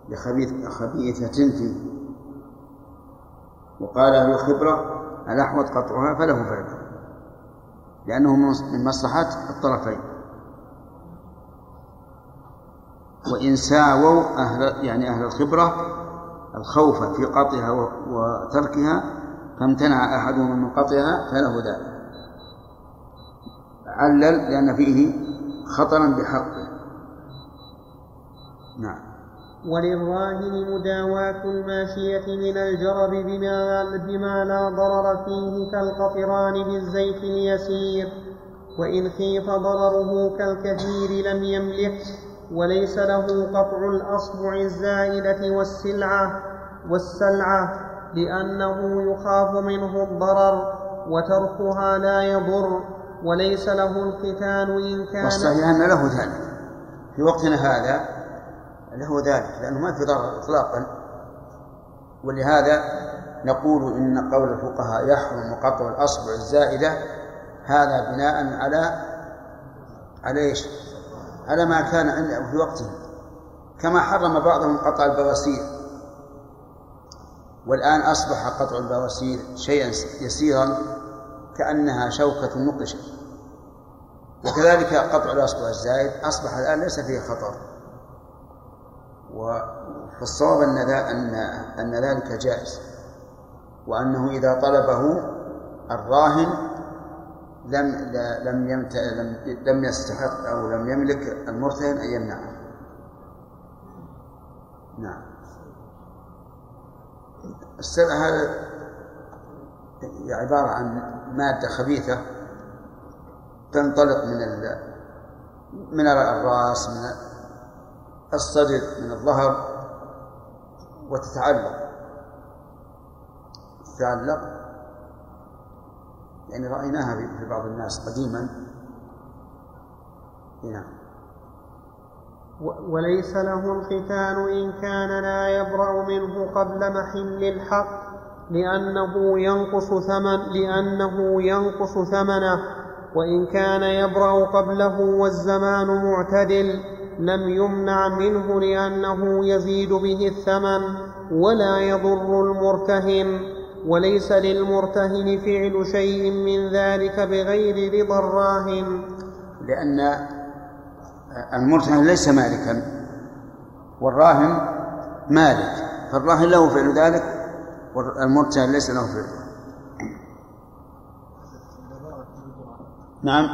لخبيث خبيثة فيه وقال أهل الخبرة الأحوط قطعها فله فعله لأنه من مصلحة الطرفين. وإن ساووا أهل يعني أهل الخبرة الخوف في قطعها وتركها فامتنع أحدهم من قطعها فله ذلك. علل لأن فيه خطرا بحقه. نعم. وللراهن مداواة الماشية من الجرب بما, بما لا ضرر فيه كالقطران بالزيت اليسير وإن خيف ضرره كالكثير لم يملك وليس له قطع الأصبع الزائدة والسلعة والسلعة لأنه يخاف منه الضرر وتركها لا يضر وليس له الختان إن كان والصحيح أن له ذلك. في وقتنا هذا له ذلك لأنه ما في ضرر إطلاقا. ولهذا نقول إن قول الفقهاء يحرم قطع الأصبع الزائدة هذا بناء على على إيش؟ على ما كان في وقته كما حرم بعضهم قطع البواسير. والآن أصبح قطع البواسير شيئا يسيرا كأنها شوكة نقشت وكذلك قطع الأصبع الزائد أصبح الآن ليس فيه خطر. فالصواب أن أن أن ذلك جائز. وأنه إذا طلبه الراهن لم لم يمت لم لم يستحق أو لم يملك المرتهن أن يمنعه. نعم. السلع هذا عبارة عن مادة خبيثة تنطلق من من الرأس من الصدر من الظهر وتتعلق. تتعلق. يعني رأيناها في بعض الناس قديما. نعم. وليس له الختان إن كان لا يبرأ منه قبل محل الحق لأنه ينقص ثمن لأنه ينقص ثمنه وإن كان يبرأ قبله والزمان معتدل لم يمنع منه لأنه يزيد به الثمن ولا يضر المرتهن. وليس للمرتهن فعل شيء من ذلك بغير رضا الراهن. لأن المرتهن ليس مالكا والراهن مالك فالراهن له فعل ذلك والمرتهن ليس له فعل نعم.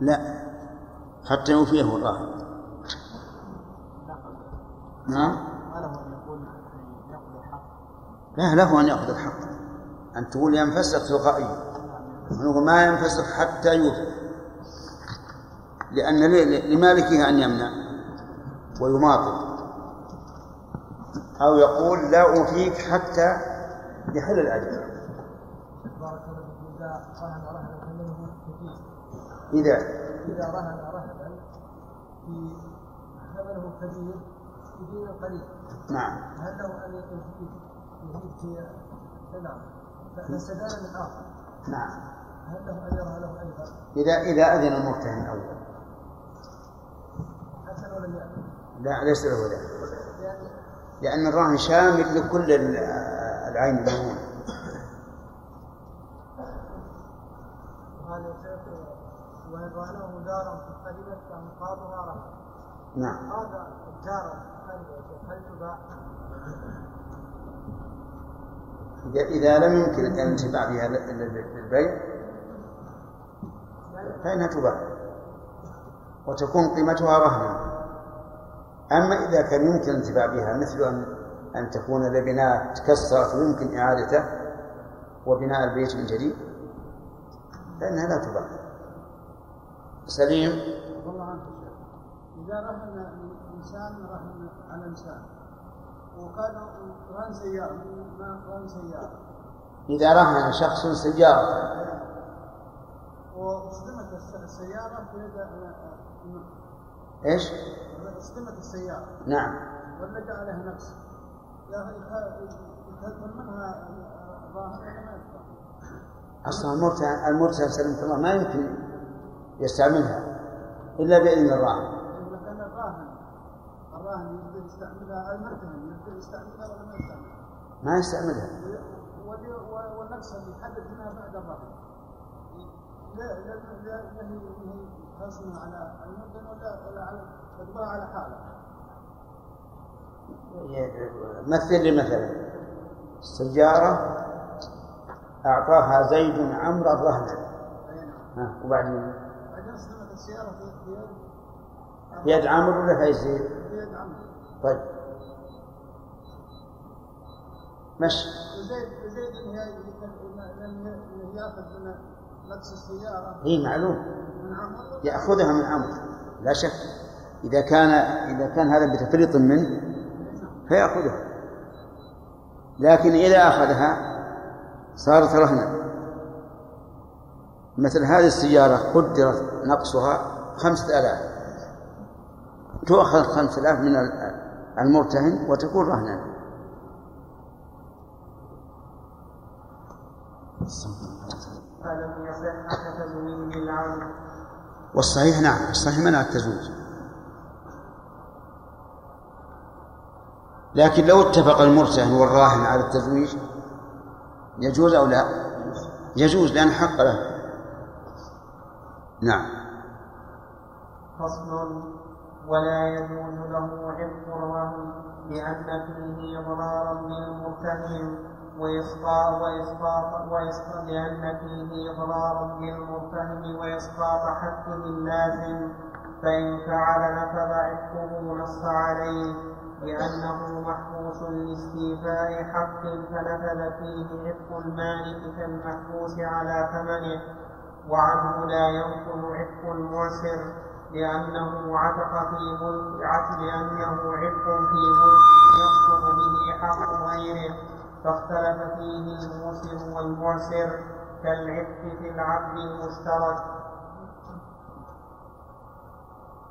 لا حتى يوفيه الراهن. نعم. لا له أن يأخذ الحق. أن تقول ينفسخ تلقائيا نقول ما ينفسخ حتى يوفي. لأن لمالكه أن يمنع ويماطل. أو يقول لا أوفيك حتى يحل الأجل إذا؟ إذا رهن رهنا في ثمنه كبير بدين قليل. نعم. هل له أن يزيد في نعم. فاستدان من آخر. نعم. أن إذا إذا أذن المرتهن يأذن لا ليس له ذلك. لأن الرهن شامل لكل العين المهونة. وإن رهنه دارا فقدمت فأنقاضها رهن نعم. هذا الدار هل تباع؟ إذا لم يمكن الانتفاع بها للبيع فإنها تباع وتكون قيمتها رهنا أما إذا كان يمكن الانتفاع بها مثل أن أن تكون لبناء تكسرت ويمكن إعادته وبناء البيت من جديد فإنها لا تباع سليم؟ والله عنك إذا رهن إنسان رهن على إنسان وكان رهن سيارة ما رهن سيارة إذا رهن شخص سيارة. واصطدمت السيارة في يد إيش؟ اصطدمت السيارة نعم جاء عليها نقص يكثر منها الراهن ولا ما يكثر؟ أصلا المرتهن المرتهن سلمك الله ما يمكن يستعملها إلا بإذن الراهن لأن الراهن الراهن يقدر يستعملها المرتهن يقدر يستعملها ولا ما يستعملها؟ ما يستعملها والنقص اللي يحدد منها بعد الراهن لا لا لا لا هي على المرتهن ولا ولا على تطبقها على حالة. مثل لي مثلا السيارة أعطاها زيد عمرو الرهن. أي نعم. ها وبعدين؟ بعدين اصطدمت السيارة في يد عمرو. ولا في يد زيد؟ في يد عمرو. طيب. مشي. إن هي لم يأخذ من نقص السيارة. هي معلوم. يأخذها من عمرو. لا شك. إذا كان إذا كان هذا بتفريط منه فيأخذها. لكن إذا أخذها صارت رهنا مثل هذه السيارة قدرت نقصها خمسة آلاف. تؤخذ خمسة آلاف من المرتهن وتكون رهنا. فلم يصح والصحيح نعم الصحيح منع التزويج. لكن لو اتفق المرتهن والراهن على التزويج يجوز أو لا؟ يجوز لأن حق له. نعم. فصل. ولا يجوز له عتق الرهن لأن فيه إضرارا بالمرتهن وإسقاط وإسقاط وإسقاط لأن فيه إضرارا بالمرتهن وإسقاط حقه اللازم فإن فعل نفذ عتقه نص عليه لأنه محبوس لاستيفاء حق فنفذ فيه عتق المالك كالمحبوس على ثمنه. وعنه لا ينقل عتق المعسر لأنه عتق في ملك لأنه عتق في ملك يسقط به حق غيره. فاختلف فيه الموسر والمعسر كالعتق في العبد المشترك.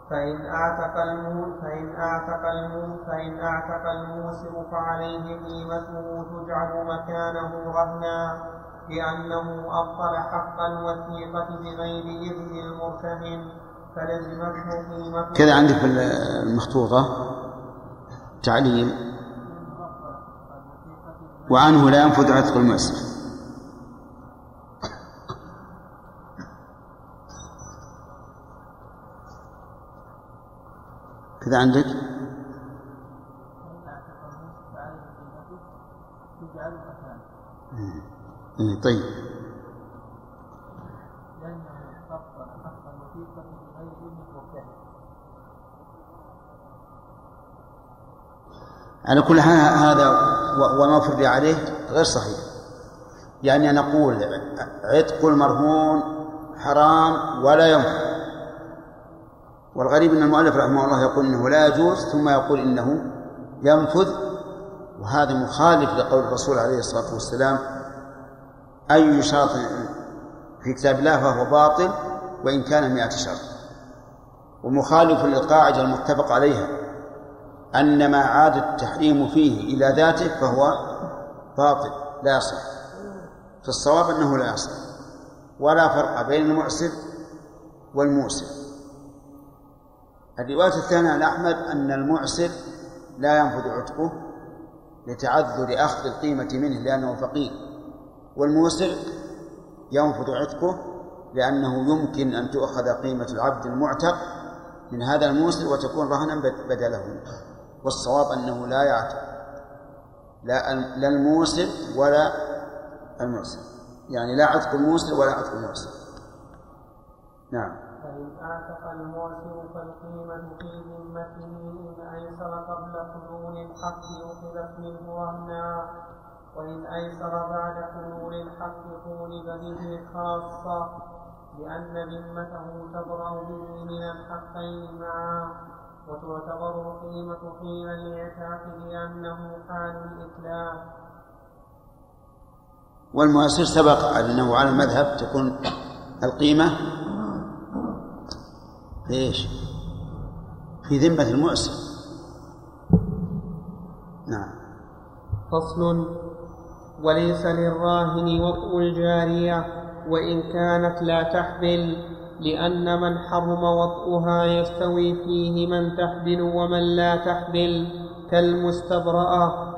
فإن أعتق فإن أعتق فإن أعتق الموسر فعليه قيمته تجعل مكانه رهنا لأنه أبطل حق الوثيقة بغير إذن المرتهن فلزمته قيمته كذا عندك المخطوطة. تعليم. وعنه لا ينفذ عتق المؤسر كذا عندك؟ إيه، طيب. على كل هذا وما فرض عليه غير صحيح. يعني نقول عتق المرهون حرام ولا ينفع. والغريب أن المؤلف رحمه الله يقول إنه لا يجوز ثم يقول إنه ينفذ. وهذا مخالف لقول الرسول عليه الصلاة والسلام أي شرط في كتاب الله فهو باطل وإن كان مئة شرط. ومخالف للقاعدة المتفق عليها. أن ما عاد التحريم فيه إلى ذاته فهو باطل لا يصح. فالصواب أنه لا يصح. ولا فرق بين المعسر والموسر. الرواية الثانية عن أحمد أن المعسر لا ينفذ عتقه لتعذر أخذ القيمة منه لأنه فقير والموسر ينفذ عتقه لأنه يمكن أن تؤخذ قيمة العبد المعتق من هذا الموسر وتكون رهنا بدله. والصواب أنه لا يعتق لا لا الموسر ولا المعسر يعني لا عتق الموسر ولا عتق المعسر نعم. فإن أعتق المعسر فالقيمة في ذمته إن أيسر قبل حلول الحق أخذت منه رهنا وإن أيسر بعد حلول الحق طولب به خاصة لأن ذمته تبرأ به من الحقين معا. وتعتبر القيمة حين الاعتاق لأنه حال الإتلاف والمؤسر سبق أنه على المذهب تكون القيمة في إيش؟ في ذمة المؤسر نعم. فصل. وليس للراهن وطء الجارية وإن كانت لا تحبل لأن من حرم وطئها يستوي فيه من تحبل ومن لا تحبل كالمستبرأة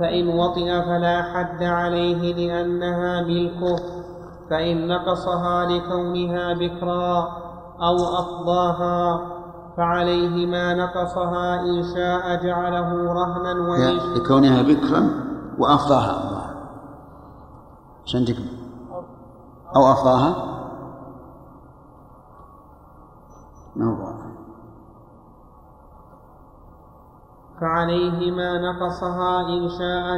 فإن وطئ فلا حد عليه لأنها ملكه. فإن نقصها لكونها بكرا أو أفضاها فعليه ما نقصها إن شاء جعله رهنا وإن لكونها بكرا وأفضاها الله عشان أو أفضاها ما هو واضح. فعليه ما نقصها إن شاء